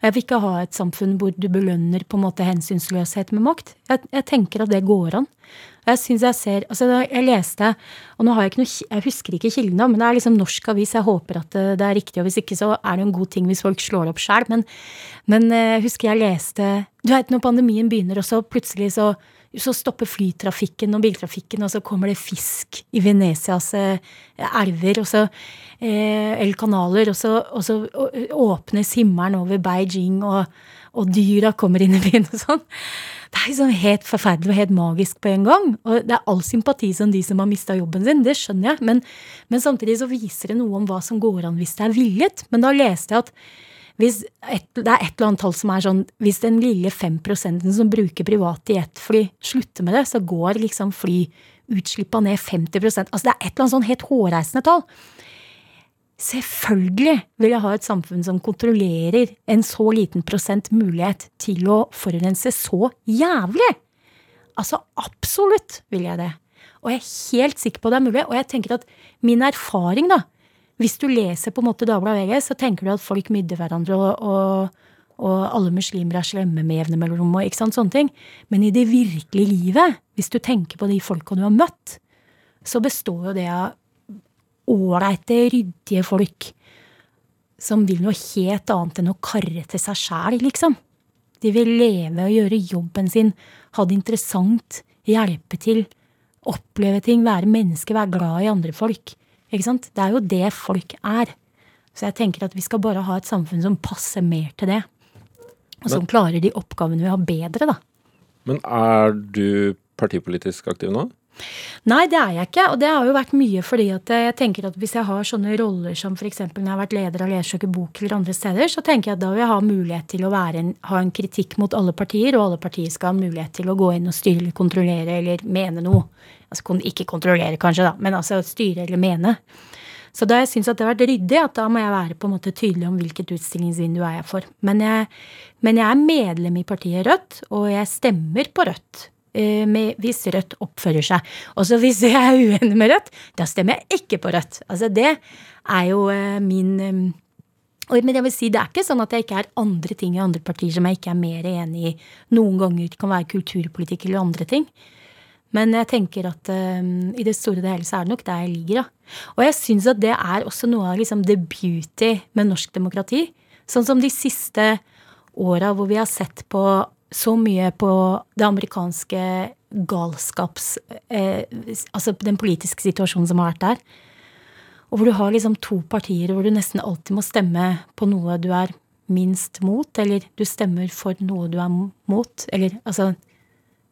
Jeg vil ikke ha et samfunn hvor du belønner på en måte hensynsløshet med makt. Jeg, jeg tenker at det går an. Jeg synes jeg ser, altså Jeg leste, og nå har jeg ikke noe, jeg husker ikke kilden, men det er liksom norsk avis. Jeg håper at det, det er riktig, og hvis ikke så er det jo en god ting hvis folk slår opp sjøl. Men, men eh, jeg husker jeg leste Du vet når pandemien begynner, og så plutselig så, så stopper flytrafikken og biltrafikken, og så kommer det fisk i Venezas eh, elver, og så eh, eller kanaler, og så, og så åpnes himmelen over Beijing, og, og dyra kommer inn i byen og sånn. Det er liksom helt forferdelig og helt magisk på en gang. Og det er all sympati som de som har mista jobben sin, det skjønner jeg. Men, men samtidig så viser det noe om hva som går an hvis det er villet. Men da leste jeg at et, det er et eller annet tall som er sånn Hvis den lille 5 som bruker private jetfly, slutter med det, så går liksom flyutslippene ned 50% Altså det er et eller annet sånn helt hårreisende tall. Selvfølgelig vil jeg ha et samfunn som kontrollerer en så liten prosent mulighet til å forurense så jævlig. Altså absolutt vil jeg det. Og jeg er helt sikker på det er mulig. Og jeg tenker at min erfaring, da Hvis du leser på en måte Dagbladet VG, så tenker du at folk mydder hverandre, og, og, og alle muslimer er slemme med jevne mellomrom, og ikke sant, sånne ting. Men i det virkelige livet, hvis du tenker på de folka du har møtt, så består jo det av ålreite, ryddige folk som vil noe helt annet enn å karre til seg sjæl, liksom. De vil leve og gjøre jobben sin, ha det interessant, hjelpe til, oppleve ting, være menneske, være glad i andre folk. Ikke sant? Det er jo det folk er. Så jeg tenker at vi skal bare ha et samfunn som passer mer til det. Og som klarer de oppgavene vi har bedre, da.
Men er du partipolitisk aktiv nå?
Nei, det er jeg ikke. Og det har jo vært mye fordi at jeg tenker at hvis jeg har sånne roller som f.eks. når jeg har vært leder av Lesersøker bok eller andre steder, så tenker jeg at da vil jeg ha mulighet til å en, ha en kritikk mot alle partier, og alle partier skal ha mulighet til å gå inn og styre kontrollere eller mene noe. Altså ikke kontrollere, kanskje, da, men altså styre eller mene. Så da jeg syns at det har vært ryddig, at da må jeg være på en måte tydelig om hvilket utstillingsvindu er jeg for. Men jeg, men jeg er medlem i partiet Rødt, og jeg stemmer på Rødt. Eh, Med, hvis Rødt oppfører seg. Og så hvis jeg er uenig med Rødt, da stemmer jeg ikke på Rødt. Altså det er jo eh, min eh, Men jeg vil si, det er ikke sånn at jeg ikke er andre ting i andre partier som jeg ikke er mer enig i. Noen ganger det kan være kulturpolitikk eller andre ting. Men jeg tenker at eh, i det store og hele så er det nok der jeg ligger, da. Og jeg syns at det er også noe av liksom the beauty med norsk demokrati. Sånn som de siste åra hvor vi har sett på så mye på det amerikanske galskaps... Eh, altså den politiske situasjonen som har vært der. Og hvor du har liksom to partier hvor du nesten alltid må stemme på noe du er minst mot, eller du stemmer for noe du er mot. Eller altså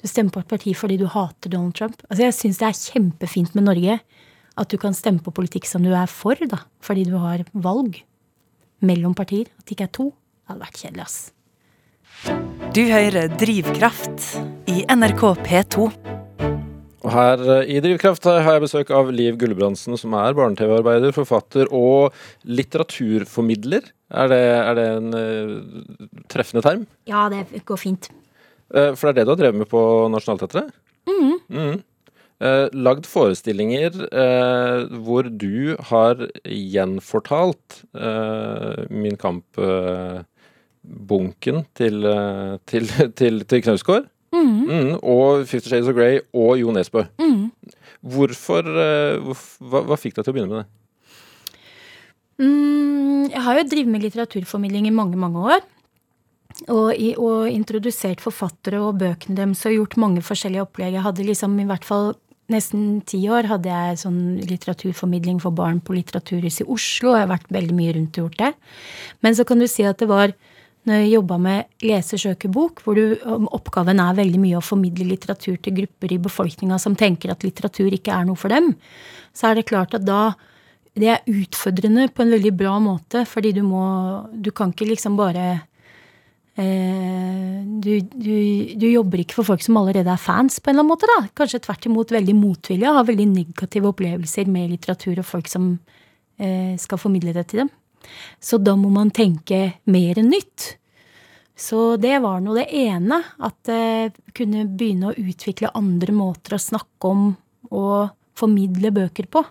Du stemmer på et parti fordi du hater Donald Trump. Altså Jeg syns det er kjempefint med Norge at du kan stemme på politikk som du er for, da. Fordi du har valg mellom partier. At det ikke er to. Det hadde vært kjedelig, ass.
Du hører Drivkraft i NRK P2.
Og her eh, i Drivkraft har jeg besøk av Liv Gulbrandsen, som er barne-TV-arbeider, forfatter og litteraturformidler. Er det, er det en uh, treffende term?
Ja, det går fint.
Uh, for det er det du har drevet med på Nationaltheatret? Mhm. Uh, lagd forestillinger eh, hvor du har gjenfortalt Min Min Kamp-bunken til, eh, til, til, til Knausgård.
Mm.
Mm, og Fifty Shades of Grey og Jo Nesbø.
Mm.
Hvorfor, eh, hva, hva fikk deg til å begynne med det?
Mm, jeg har jo drevet med litteraturformidling i mange, mange år. Og, i, og introdusert forfattere og bøkene deres og gjort mange forskjellige opplegg. Jeg hadde liksom i hvert fall nesten ti år hadde jeg sånn litteraturformidling for barn på Litteraturhuset i Oslo. Og jeg har vært veldig mye rundt og gjort det. Men så kan du si at det var når jeg jobba med lese-søke-bok, hvor du, um, oppgaven er veldig mye å formidle litteratur til grupper i befolkninga som tenker at litteratur ikke er noe for dem, så er det klart at da det er utfordrende på en veldig bra måte, fordi du må Du kan ikke liksom bare eh, du, du, du jobber ikke for folk som allerede er fans, på en eller annen måte. da. Kanskje tvert imot veldig motvillige, har veldig negative opplevelser med litteratur og folk som eh, skal formidle det til dem. Så da må man tenke mer nytt. Så det var nå det ene, at jeg kunne begynne å utvikle andre måter å snakke om og formidle bøker på.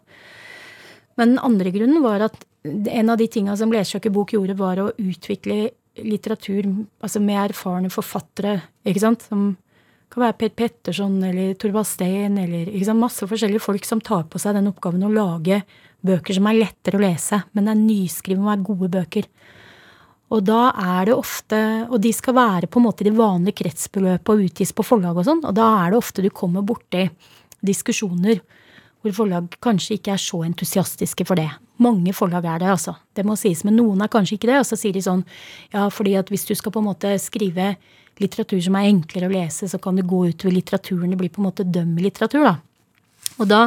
Men den andre grunnen var at en av de tinga som Lesersøkerbok gjorde, var å utvikle litteratur altså med erfarne forfattere, ikke sant, som kan være Per Petterson eller Torvald Steen eller sant, masse forskjellige folk som tar på seg den oppgaven å lage bøker som er lettere å lese, men det er nyskrevet og er gode bøker. Og da er det ofte Og de skal være på en måte i det vanlige kretsbeløpet og utgis på forlag og sånn, og da er det ofte du kommer borti diskusjoner hvor forlag kanskje ikke er så entusiastiske for det. Mange forlag er det, altså. Det må sies, men noen er kanskje ikke det. Og så sier de sånn ja, fordi at hvis du skal på en måte skrive litteratur som er enklere å lese, så kan det gå utover litteraturen. Det blir på en måte dømmelitteratur, da. Og da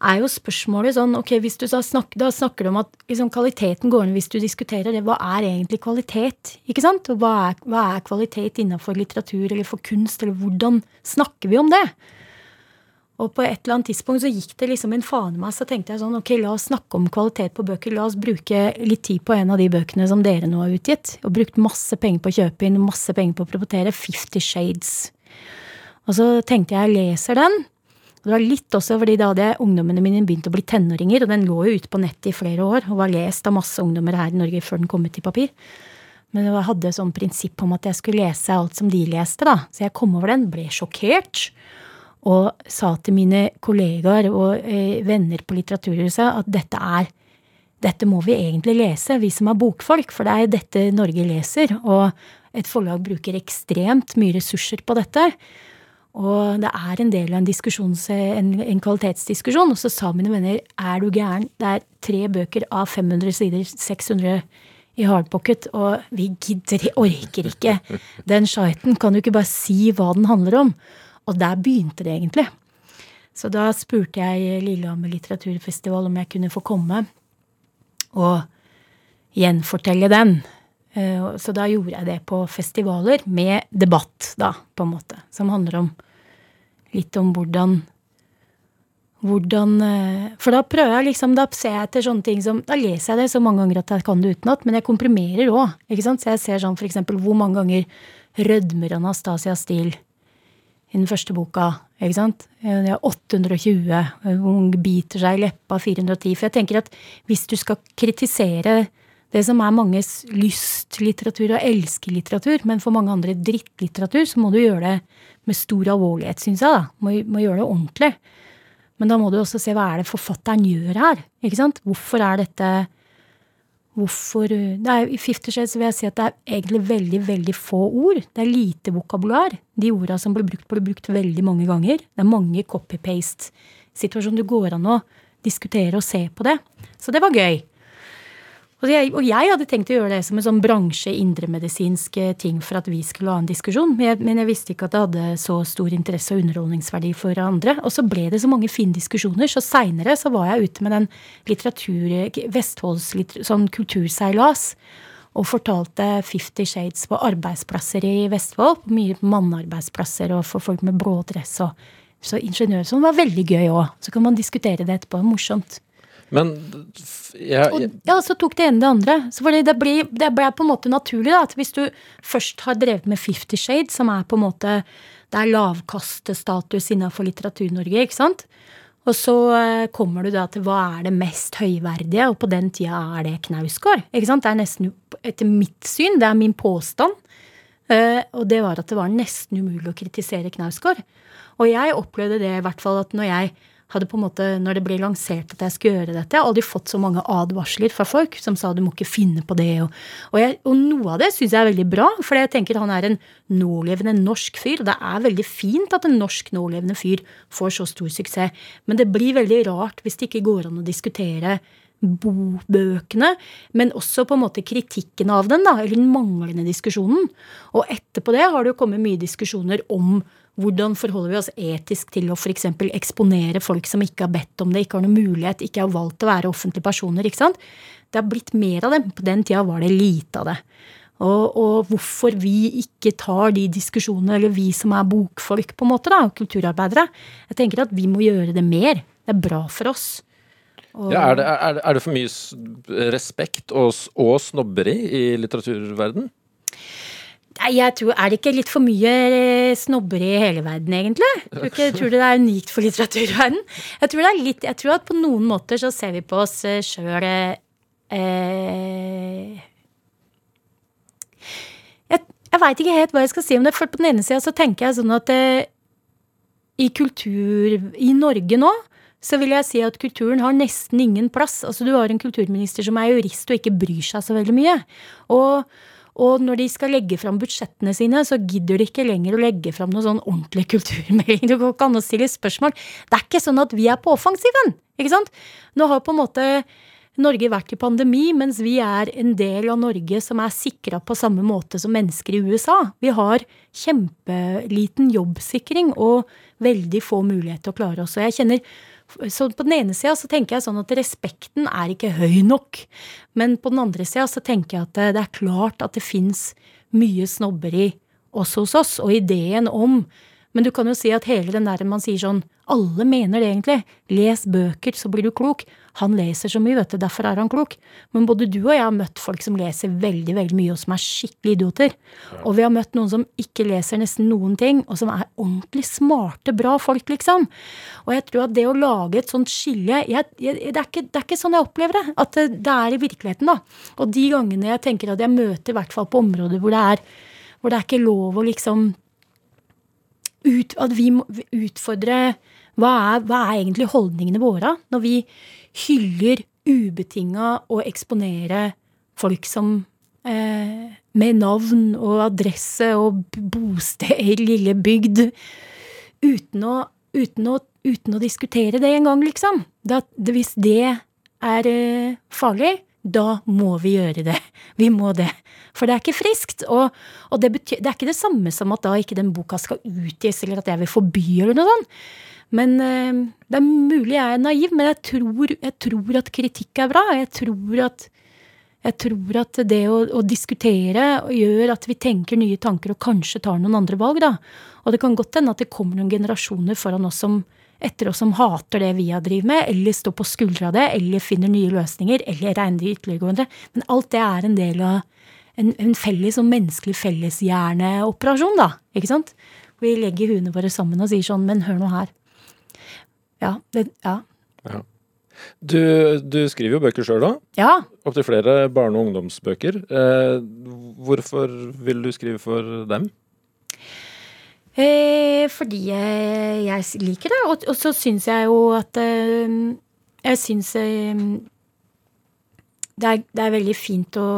er jo spørsmålet sånn, ok, hvis du da snakker, da snakker du om at liksom, kvaliteten går ned hvis du diskuterer det. Hva er egentlig kvalitet? Ikke sant? Og hva er, hva er kvalitet innenfor litteratur eller for kunst, eller hvordan snakker vi om det? Og på et eller annet tidspunkt så gikk det liksom en meg, så tenkte jeg sånn, ok, la oss snakke om kvalitet på bøker. La oss bruke litt tid på en av de bøkene som dere nå har utgitt. Og brukt masse penger på å kjøpe inn, masse penger på å proportere, Fifty Shades. Og så tenkte jeg, jeg leser den. Og det var litt også fordi da hadde ungdommene mine begynt å bli tenåringer, og den lå jo ute på nettet i flere år og var lest av masse ungdommer her i Norge før den kom ut i papir. Men jeg hadde sånn prinsipp om at jeg skulle lese alt som de leste, da. Så jeg kom over den, ble sjokkert og sa til mine kollegaer og eh, venner på Litteraturhuset at dette er dette må vi egentlig lese, vi som er bokfolk, for det er dette Norge leser. Og et forlag bruker ekstremt mye ressurser på dette. Og det er en del av en, en, en kvalitetsdiskusjon. Og så sa mine venner er du gæren, det er tre bøker av 500 sider, 600 i hardpocket, og vi gidder, orker ikke den shiten Kan du ikke bare si hva den handler om? Og der begynte det egentlig. Så da spurte jeg Lillehammer litteraturfestival om jeg kunne få komme og gjenfortelle den. Eh, Så da gjorde jeg det på festivaler med debatt, da, på en måte. Som handler om litt om hvordan hvordan eh, For da prøver jeg liksom, da ser jeg etter sånne ting som Da leser jeg det så mange ganger at jeg kan det utenat, men jeg komprimerer òg. Så jeg ser sånn for eksempel hvor mange ganger rødmer Anastasia Steele i den første boka. ikke sant? Det er 820. Hun biter seg i leppa 410. For jeg tenker at hvis du skal kritisere det som er manges lystlitteratur og elskelitteratur, men for mange andre drittlitteratur, så må du gjøre det med stor alvorlighet, syns jeg. da. Må, må gjøre det ordentlig. Men da må du også se hva er det forfatteren gjør her. ikke sant? Hvorfor er dette Hvorfor det er, I Fifty Shades vil jeg si at det er egentlig veldig veldig få ord. Det er lite vokabular. De orda som blir brukt, blir brukt veldig mange ganger. Det er mange copy-paste-situasjoner. Det går an å diskutere og se på det. Så det var gøy. Og jeg, og jeg hadde tenkt å gjøre det som en sånn bransje indremedisinsk ting for at vi skulle ha en diskusjon, men jeg, men jeg visste ikke at det hadde så stor interesse og underholdningsverdi for andre. Og så ble det så mange fine diskusjoner, så seinere så var jeg ute med den litteratur, Vestfolds litter, sånn kulturseilas. Og fortalte Fifty Shades på arbeidsplasser i Vestfold. Mye mannearbeidsplasser og for folk med blå dress og så ingeniørsonen var veldig gøy òg. Så kan man diskutere det etterpå. Morsomt.
Men jeg,
Og, ja, så tok det ene det andre. Så fordi det, ble, det ble på en måte naturlig da, at hvis du først har drevet med Fifty Shades, som er på en måte det er lavkastestatus innenfor Litteratur-Norge, ikke sant? Og så eh, kommer du da til hva er det mest høyverdige, og på den tida er det Knausgård. Ikke sant? Det er nesten, etter mitt syn, det er min påstand, eh, og det var at det var nesten umulig å kritisere Knausgård. Og jeg opplevde det i hvert fall at når jeg hadde på en måte, når det ble lansert at jeg skulle gjøre dette. Jeg har aldri fått så mange advarsler fra folk som sa du må ikke finne på det. Og, og, jeg, og noe av det syns jeg er veldig bra, for jeg tenker han er en nålevende norsk fyr. Og det er veldig fint at en norsk nålevende fyr får så stor suksess. Men det blir veldig rart hvis det ikke går an å diskutere bøkene, men også på en måte kritikken av den, da, eller den manglende diskusjonen. Og etterpå det har det jo kommet mye diskusjoner om hvordan forholder vi oss etisk til å f.eks. eksponere folk som ikke har bedt om det, ikke har noen mulighet, ikke har valgt å være offentlige personer? ikke sant? Det har blitt mer av dem. På den tida var det lite av det. Og, og, hvorfor vi ikke tar de diskusjonene, eller vi som er bokfolk, på en måte, da, kulturarbeidere. Jeg tenker at vi må gjøre det mer. Det er bra for oss.
Og, ja, er, det, er, er, det, for mye respekt og, og snobberi i litteraturverden?
Nei, jeg tror, Er det ikke litt for mye snobber i hele verden, egentlig? Jeg tror, du det er unikt for litteraturverdenen? Jeg tror, det er litt, jeg tror at på noen måter så ser vi på oss eh, sjøl eh, Jeg, jeg veit ikke helt hva jeg skal si om det. For på den ene sida så tenker jeg sånn at eh, i kultur i Norge nå så vil jeg si at kulturen har nesten ingen plass. Altså Du har en kulturminister som er jurist og ikke bryr seg så veldig mye. Og og når de skal legge fram budsjettene sine, så gidder de ikke lenger å legge fram noen sånn ordentlig kulturmelding. Det går ikke an å stille spørsmål. Det er ikke sånn at vi er på offensiven. ikke sant? Nå har på en måte Norge vært i pandemi, mens vi er en del av Norge som er sikra på samme måte som mennesker i USA. Vi har kjempeliten jobbsikring og veldig få muligheter til å klare oss. Og jeg kjenner så på den ene sida tenker jeg sånn at respekten er ikke høy nok. Men på den andre sida så tenker jeg at det er klart at det fins mye snobberi også hos oss. Og ideen om Men du kan jo si at hele den der man sier sånn Alle mener det egentlig. Les bøker, så blir du klok. Han leser så mye, vet du, derfor er han klok. Men både du og jeg har møtt folk som leser veldig veldig mye, og som er skikkelig idioter. Og vi har møtt noen som ikke leser nesten noen ting, og som er ordentlig smarte, bra folk, liksom. Og jeg tror at det å lage et sånt skille jeg, jeg, det, er ikke, det, er ikke, sånn jeg opplever det. At det, det, er i virkeligheten, da. Og de gangene jeg tenker at jeg møter, i hvert fall på områder hvor det er hvor det er ikke lov å liksom ut, At vi må utfordre hva er, hva er egentlig holdningene våre når vi hyller ubetinga å eksponere folk som eh, med navn og adresse og bosted i lille bygd, uten å, uten å, uten å diskutere det engang, liksom. Da, hvis det er eh, farlig, da må vi gjøre det. Vi må det. For det er ikke friskt. Og, og det, betyr, det, er ikke det samme som at da ikke den boka skal utgis, eller at jeg vil forby, eller noe sånt. Men eh, det er mulig jeg er naiv, men jeg tror, jeg tror at kritikk er bra. Jeg tror at, jeg tror at det å, å, diskutere gjør at vi tenker nye tanker og kanskje tar noen andre valg. da. Og det kan godt hende at det kommer noen generasjoner foran oss som etter oss som hater det vi har drevet med, eller står på skuldra av det, eller finner nye løsninger, eller regner det ytterliggående. Men alt det er en del av en, en felles og menneskelig felleshjerneoperasjon, da. Ikke sant? Vi legger huene våre sammen og sier sånn, men hør nå her. Ja. Det, ja. ja.
Du, du, skriver jo bøker sjøl òg.
Ja.
Opptil flere barne- og ungdomsbøker. Eh, hvorfor vil du skrive for dem?
Eh, fordi jeg, jeg, liker det. Og, og så syns jeg jo at eh, Jeg syns eh, det, er, det, er, veldig fint å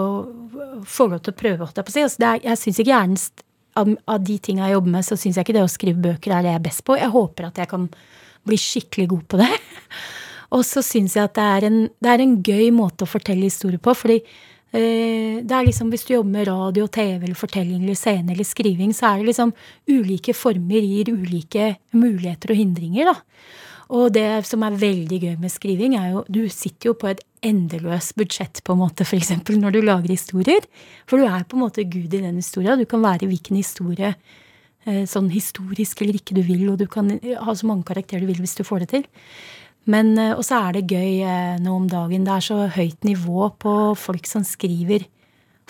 få lov til å prøve, jeg. Altså, er, jeg syns ikke gjerne av, av de tinga jeg jobber med, så syns jeg ikke det å skrive bøker er det jeg er best på. Jeg håper at jeg kan blir skikkelig god på det. Og så syns jeg at det er, en, det er, en, gøy måte å fortelle historier på. fordi eh, det er liksom Hvis du jobber med radio, TV, eller fortelling, eller scene eller skriving, så er det liksom ulike former gir ulike muligheter og hindringer. da. Og det som er veldig gøy med skriving, er jo Du sitter jo på et endeløst budsjett, på en måte, f.eks. når du lager historier. For du er på en måte gud i den historia. Du kan være hvilken historie sånn historisk eller ikke du vil, og du kan eh, ha så mange karakterer du vil hvis du får det til. Men eh, Og så er det gøy nå om dagen. Det er så høyt nivå på folk som skriver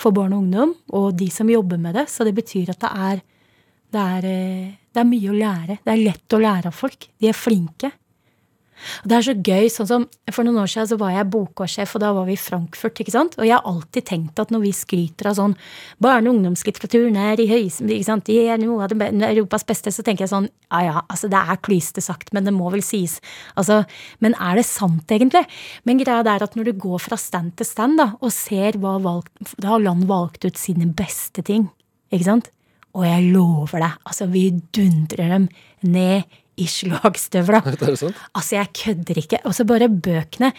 for barn og ungdom, og de som jobber med det. Så det betyr at det er, det er, Det er mye å lære. Det er lett å lære av folk. De er flinke. Og det er så gøy, sånn som For noen år siden så var jeg bokårssjef, og da var vi i Frankfurt. ikke sant? Og jeg har alltid tenkt at når vi skryter av sånn barne- og ungdomslitteraturen er i høys, ikke sant? De er noe av Europas beste, så tenker jeg sånn ja ja, altså det er klyste sagt, men det må vel sies. Altså, Men er det sant, egentlig? Men greia er at når du går fra stand til stand da, og ser hva valgt, da har land valgt ut sine beste ting, ikke sant? Og jeg lover deg, altså vi dundrer dem ned i slagstøvla. Altså, jeg kødder ikke. Og så bare bøkene.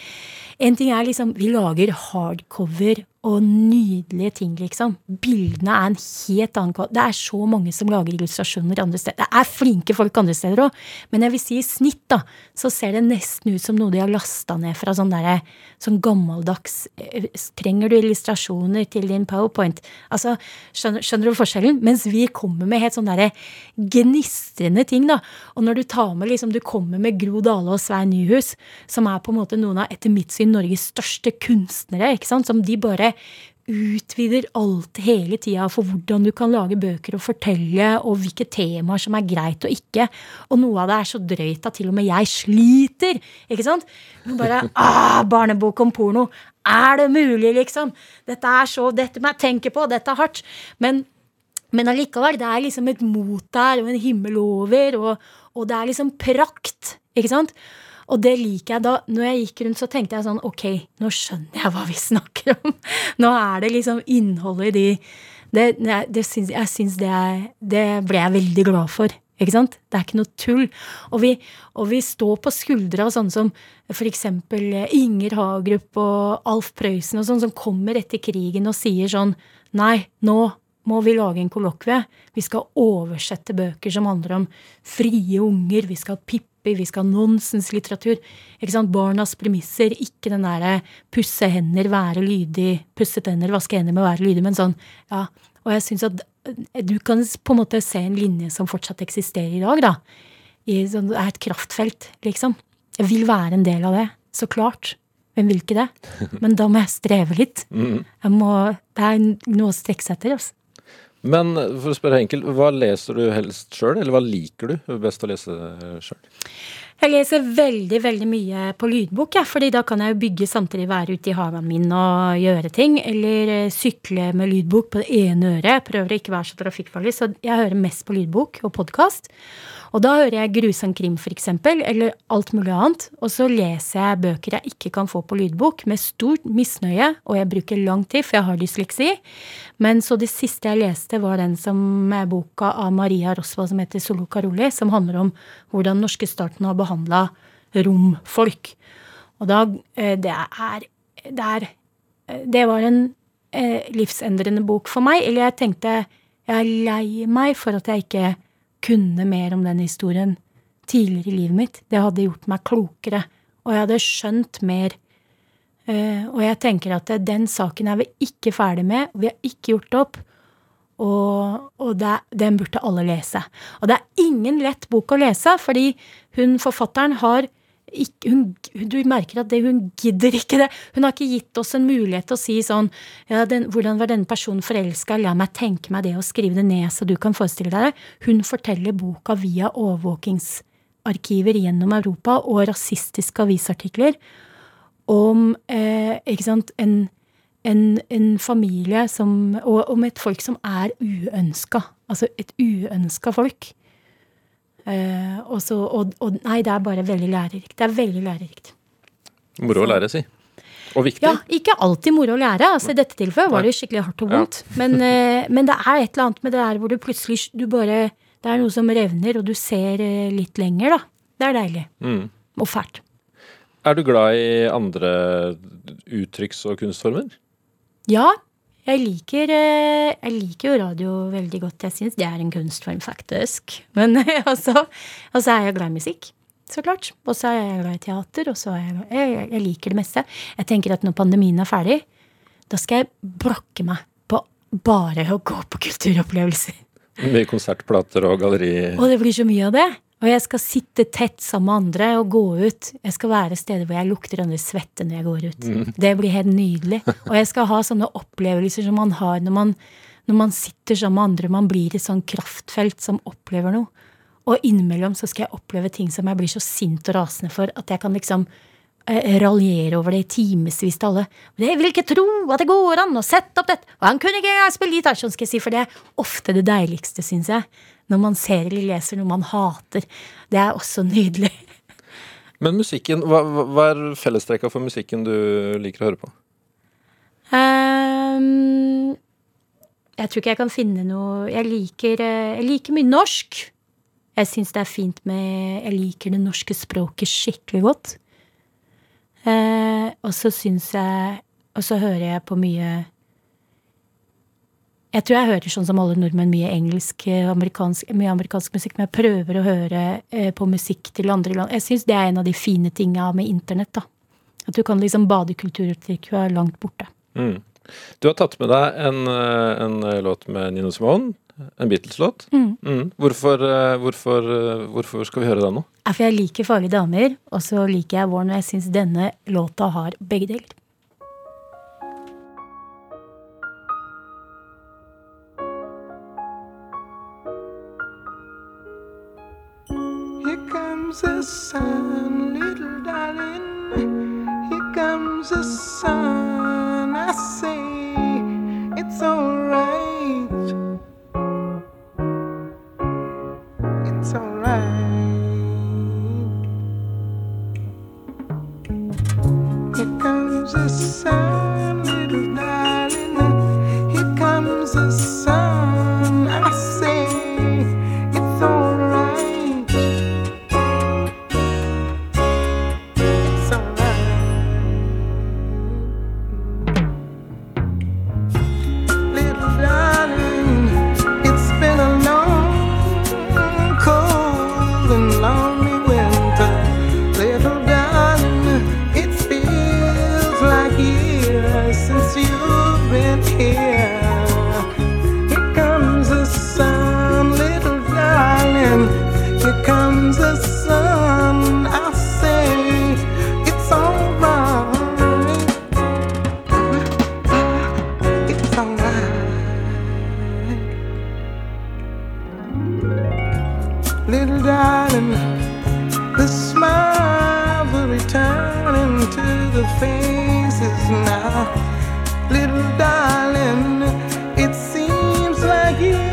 En ting er liksom Vi lager hardcover og nydelige ting, liksom. Bildene er en helt annen kvalitet. Det er så mange som lager illustrasjoner andre steder. Det er flinke folk andre steder òg, men jeg vil si i snitt, da, så ser det nesten ut som noe de har lasta ned fra sånn derre sånn gammeldags eh, Trenger du illustrasjoner til din powerpoint? Altså, skjønner, skjønner du forskjellen? Mens vi kommer med helt sånn derre gnistrende ting, da. Og når du tar med liksom Du kommer med Gro Dale og Svein Nyhus, som er på en måte noen av, etter mitt syn, Norges største kunstnere, ikke sant, som de bare utvider alt hele tida for hvordan du kan lage bøker og fortelle, og hvilke temaer som er greit og ikke. Og noe av det er så drøyt at til og med jeg sliter. ikke sant? Bare ah, barnebok om porno. Er det mulig, liksom? Dette er så, dette må jeg tenke på, dette er hardt. Men, men allikevel, det er liksom et mot der, og en himmel over, og, og det er liksom prakt. ikke sant? Og det liker jeg da. Når jeg gikk rundt, så tenkte jeg sånn Ok, nå skjønner jeg hva vi snakker om. Nå er det liksom innholdet i de det, det syns, Jeg syns det, det ble jeg veldig glad for. Ikke sant? Det er ikke noe tull. Og vi, og vi står på skuldra av sånne som for eksempel Inger Hagerup og Alf Prøysen og sånn, som kommer etter krigen og sier sånn Nei, nå må vi lage en kollokvie. Vi skal oversette bøker som handler om frie unger. Vi skal ha Pippi, vi skal ha nonsenslitteratur. Ikke sant? Barnas premisser, ikke den derre pusse hender, være lydig, pusse tenner, vaske hender med å være lydig, men sånn, ja. Og jeg syns at eh, du kan på en måte se en linje som fortsatt eksisterer i dag, da. I, sånn, det er et kraftfelt, liksom. Jeg vil være en del av det. Så klart. Hvem vil ikke det? Men da må jeg streve litt. Mm. Jeg må, det er noe å strekke seg etter. Altså.
Men for å spørre enkelt, hva leser du helst sjøl, eller hva liker du best å lese sjøl?
Jeg leser veldig veldig mye på lydbok, ja, fordi da kan jeg jo bygge samtidig være ute i hagen min og gjøre ting. Eller eh, sykle med lydbok på det ene øret. Prøver å ikke være så trafikkfarlig, så jeg hører mest på lydbok og podkast. Og da hører jeg grusom krim, f.eks., eller alt mulig annet. Og så leser jeg bøker jeg ikke kan få på lydbok, med stort misnøye, og jeg bruker lang tid, for jeg har dysleksi. Men så det siste jeg leste, var den som er boka av Maria Rosva som heter Solo Caroli, som handler om hvordan norske staten har behandla romfolk. Og da eh, Det er Det, er, det var en eh, livsendrende bok for meg. Eller jeg tenkte jeg er lei meg for at jeg ikke kunne mer om den historien tidligere i livet mitt. Det hadde gjort meg klokere, og jeg hadde skjønt mer. Uh, og jeg tenker at den saken er vi ikke ferdig med, vi har ikke gjort opp. Og, og det, den burde alle lese. Og det er ingen lett bok å lese, fordi hun forfatteren har ikke, hun, du merker at det, hun gidder ikke det. Hun har ikke gitt oss en mulighet til å si sånn ja, den, Hvordan var denne personen forelska? La meg tenke meg det og skrive det ned, så du kan forestille deg det. Hun forteller boka via overvåkingsarkiver gjennom Europa og rasistiske avisartikler om eh, ikke sant, en, en, en familie som Og om et folk som er uønska. Altså et uønska folk. Uh, og, så, og, og, nei, det er bare veldig lærerikt. Det er veldig lærerikt.
Moro å lære, si. Og viktig.
Ja, ikke alltid moro å lære. altså I dette tilfellet var det skikkelig hardt og vondt. Ja. Men, uh, men, det er et eller annet med det der hvor du plutselig du bare Det er noe som revner, og du ser uh, litt lenger, da. Det er deilig. Mm. Og fælt.
Er du glad i andre uttrykks- og kunstformer?
Ja, jeg liker, eh, jeg liker, jo radio veldig godt. Jeg syns det er en kunstform, faktisk. Men også, også er jeg glad i musikk. Så klart. Og så er jeg glad i teater, og så er jeg, jeg, jeg liker det meste. Jeg tenker at når pandemien er ferdig, da skal jeg blokke meg på bare å gå på kulturopplevelser.
Mye konsertplater og galleri.
Og det blir så mye av det. Og jeg skal sitte tett sammen med andre og gå ut. Jeg skal være steder hvor jeg lukter andres svette når jeg går ut. Mm. Det blir helt nydelig. Og jeg skal ha sånne opplevelser som man har når man, når man sitter sammen med andre. Man blir et sånn kraftfelt som opplever noe. Og innimellom så skal jeg oppleve ting som jeg blir så sint og rasende for at jeg kan liksom eh, raljere over det i timevis til alle. Jeg vil ikke tro at det går an å sette opp dette! Og han kunne ikke spille gitar! Sånn skal jeg si, for det er ofte det deiligste, syns jeg. Når man ser eller leser noe man hater. Det er også nydelig.
Men musikken, hva, hva er fellestrekka for musikken du liker å høre på?
Um, jeg tror ikke jeg kan finne noe Jeg liker, eh, jeg liker mye norsk. Jeg syns det er fint med Jeg liker det norske språket skikkelig godt. Uh, og så syns jeg Og så hører jeg på mye Jeg tror jeg hører sånn som alle nordmenn mye engelsk, eh, amerikansk, mye amerikansk musikk, men jeg prøver å høre eh, på musikk til andre land. Jeg syns det er en av de fine tinga med internett. da. At du kan liksom bade i kulturuttrykk er langt borte.
Mm. Du har tatt med deg en, eh, en låt med Nino Simone. En Beatles-låt.
Mm.
Mm. Hvorfor, hvorfor, hvorfor skal vi høre den nå?
for jeg liker farlige damer, og så liker jeg Warren, og jeg syns denne låta har begge deler.
Comes the sun, little darling. Here comes the sun. I say it's alright. It's alright. Here comes the sun, darling, the smiles are returning to the faces now. Little darling, it seems like years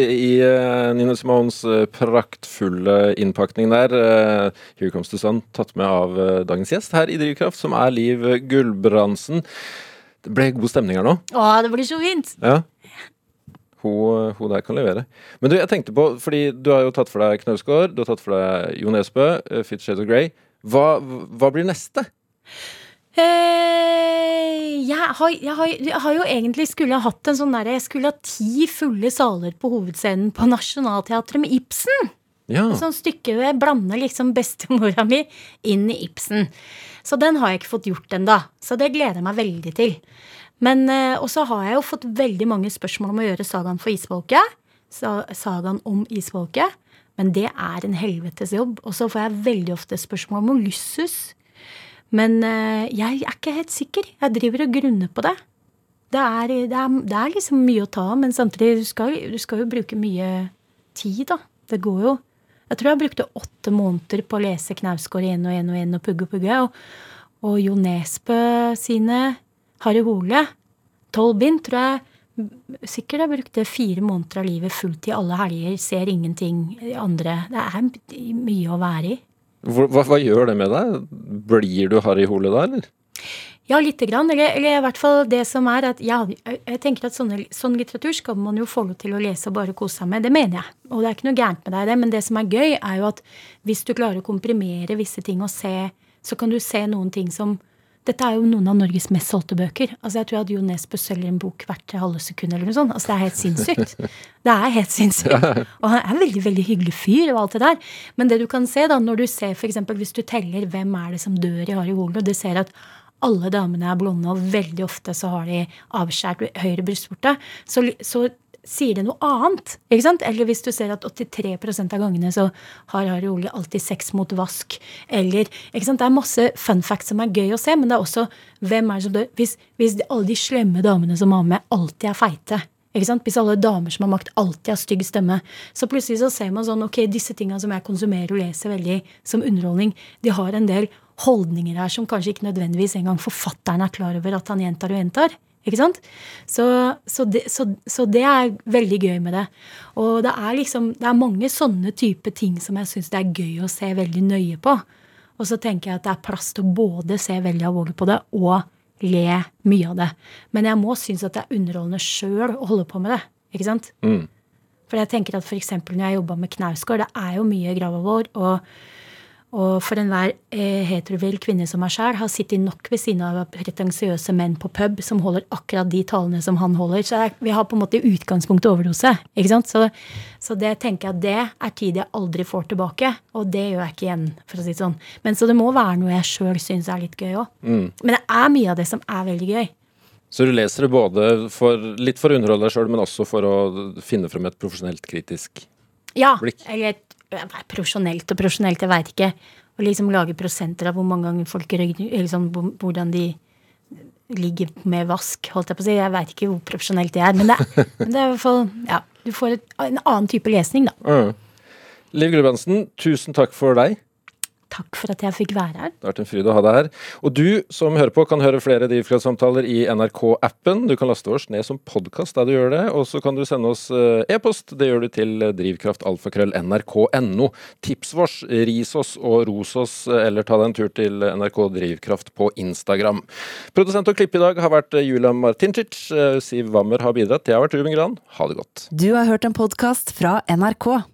i
uh, Nino Simones eh, praktfulle innpakning der. Eh, Here Comes the Sun, tatt med av eh, dagens gjest her i Drivkraft, som er Liv Gulbrandsen. Det ble god stemning her nå.
Å, det blir så fint!
Ja. Hun, hun der kan levere. Men du, jeg tenkte på, fordi du har jo tatt for deg Knausgård, du har tatt for deg Jo Nesbø, Fifty Shades of Grey. Hva, hva blir neste?
Eh, jeg, har, jeg, har, jeg har jo egentlig skulle ha hatt en sånn derre Jeg skulle ha ti fulle saler på hovedscenen på Nationaltheatret med Ibsen.
Ja.
Et sånt stykke hvor jeg blander liksom bestemora mi inn i Ibsen. Så den har jeg ikke fått gjort ennå. Så det gleder jeg meg veldig til. Men eh, Og så har jeg jo fått veldig mange spørsmål om å gjøre sagaen for isfolket. Sa, sagaen om isfolket. Men det er en helvetes jobb. Og så får jeg veldig ofte spørsmål om Ulysses. Men eh, jeg er ikke helt sikker. Jeg driver og grunner på det. Det er, det er, det er liksom mye å ta av, men samtidig du skal, du skal jo bruke mye tid, da. Det går jo Jeg tror jeg brukte åtte måneder på å lese Knausgård igjen og igjen og igjen og pugge og pugge. Og, og Jo Nesbø sine Harry Hole. Tolv bind, tror jeg sikkert jeg brukte fire måneder av livet fullt i alle helger. Ser ingenting andre. Det er mye å være i.
Hva, hva gjør det med deg? Blir du Harry Hole da, eller?
Ja, lite grann. Eller, eller i hvert fall det som er at ja, jeg tenker at sånne, sånn litteratur skal man jo få lov til å lese og bare kose seg med. Det mener jeg. Og det er ikke noe gærent med deg i det. Men det som er gøy, er jo at hvis du klarer å komprimere visse ting og se, så kan du se noen ting som dette er jo noen av Norges mest solgte bøker. Altså Jeg tror at Jo Nesbø selger en bok hvert halve sekund. eller noe sånt. Altså Det er helt sinnssykt. Det er helt sinnssykt. Og han er en veldig veldig hyggelig fyr og alt det der. Men det du kan se da, når du ser for eksempel, hvis du teller hvem er det som dør i Harry Hole, og du ser at alle damene er blonde, og veldig ofte så har de avskjært høyre brystvorte, så, så sier det noe annet. ikke sant? Eller hvis du ser at 83% av gangene så har Harry Ole alltid sex mot vask. Eller, ikke sant? Det er masse fun facts som er gøy å se, men det er også hvem er det som dør. Hvis, hvis alle de slemme damene som har med, alltid er feite. Ikke sant? Hvis alle damer som har makt, alltid har stygg stemme. Så plutselig så ser man sånn, ok, disse tinga som jeg konsumerer og leser veldig som underholdning, de har en del holdninger her som kanskje ikke nødvendigvis engang forfatteren er klar over at han gjentar og gjentar. Ikke sant? Så, så, det, så, så det er veldig gøy med det. Og det er liksom, det er mange sånne type ting som jeg syns det er gøy å se veldig nøye på. Og så tenker jeg at det er plass til å både se veldig alvorlig på det og le mye av det. Men jeg må synes at det er underholdende sjøl å holde på med det. Ikke sant? For jeg tenker at f.eks. når jeg jobba med Knausgård, det er jo mye gravalvor. Og, og for enhver eh, heterofil kvinne som meg sjæl har sittet nok ved siden av pretensiøse menn på pub som holder akkurat de talene som han holder. Så jeg, vi har på en måte i utgangspunktet overdose. ikke sant? Så, så det tenker jeg at det er tid jeg aldri får tilbake. Og det gjør jeg ikke igjen, for å si det sånn. Men så det må være noe jeg sjøl syns er litt gøy òg. Men det er mye av det som er veldig gøy.
Så du leser det både for, litt for å underholde deg sjøl, men også for å finne frem et profesjonelt kritisk
Ja,
blikk.
eller eh, profesjonelt og profesjonelt, jeg veit ikke. Å liksom lage prosenter av hvor mange ganger folk røyker, eller sånn, hvordan de ligger med vask, holdt jeg på å si. Jeg veit ikke hvor profesjonelt det er, men det, men det er i hvert fall Ja, du får et, en annen type lesning, da.
Mm. Liv Gulbrandsen, tusen takk for deg.
Takk for at jeg fikk være her.
Det har vært en fryd å ha deg her. Og du som hører på, kan høre flere Drivkraftsamtaler i NRK-appen. Du kan laste oss ned som podkast der du gjør det, og så kan du sende oss eh, e-post. Det gjør du til drivkraftalfakrøll.nrk.no. Tips vårs, ris oss og ros oss, eh, eller ta deg en tur til NRK Drivkraft på Instagram. Produsent og klipp i dag har vært eh, Julia Martincic. Siv Wammer har bidratt. Jeg har vært Ruben Gran. Ha det godt.
Du har hørt en podkast fra NRK.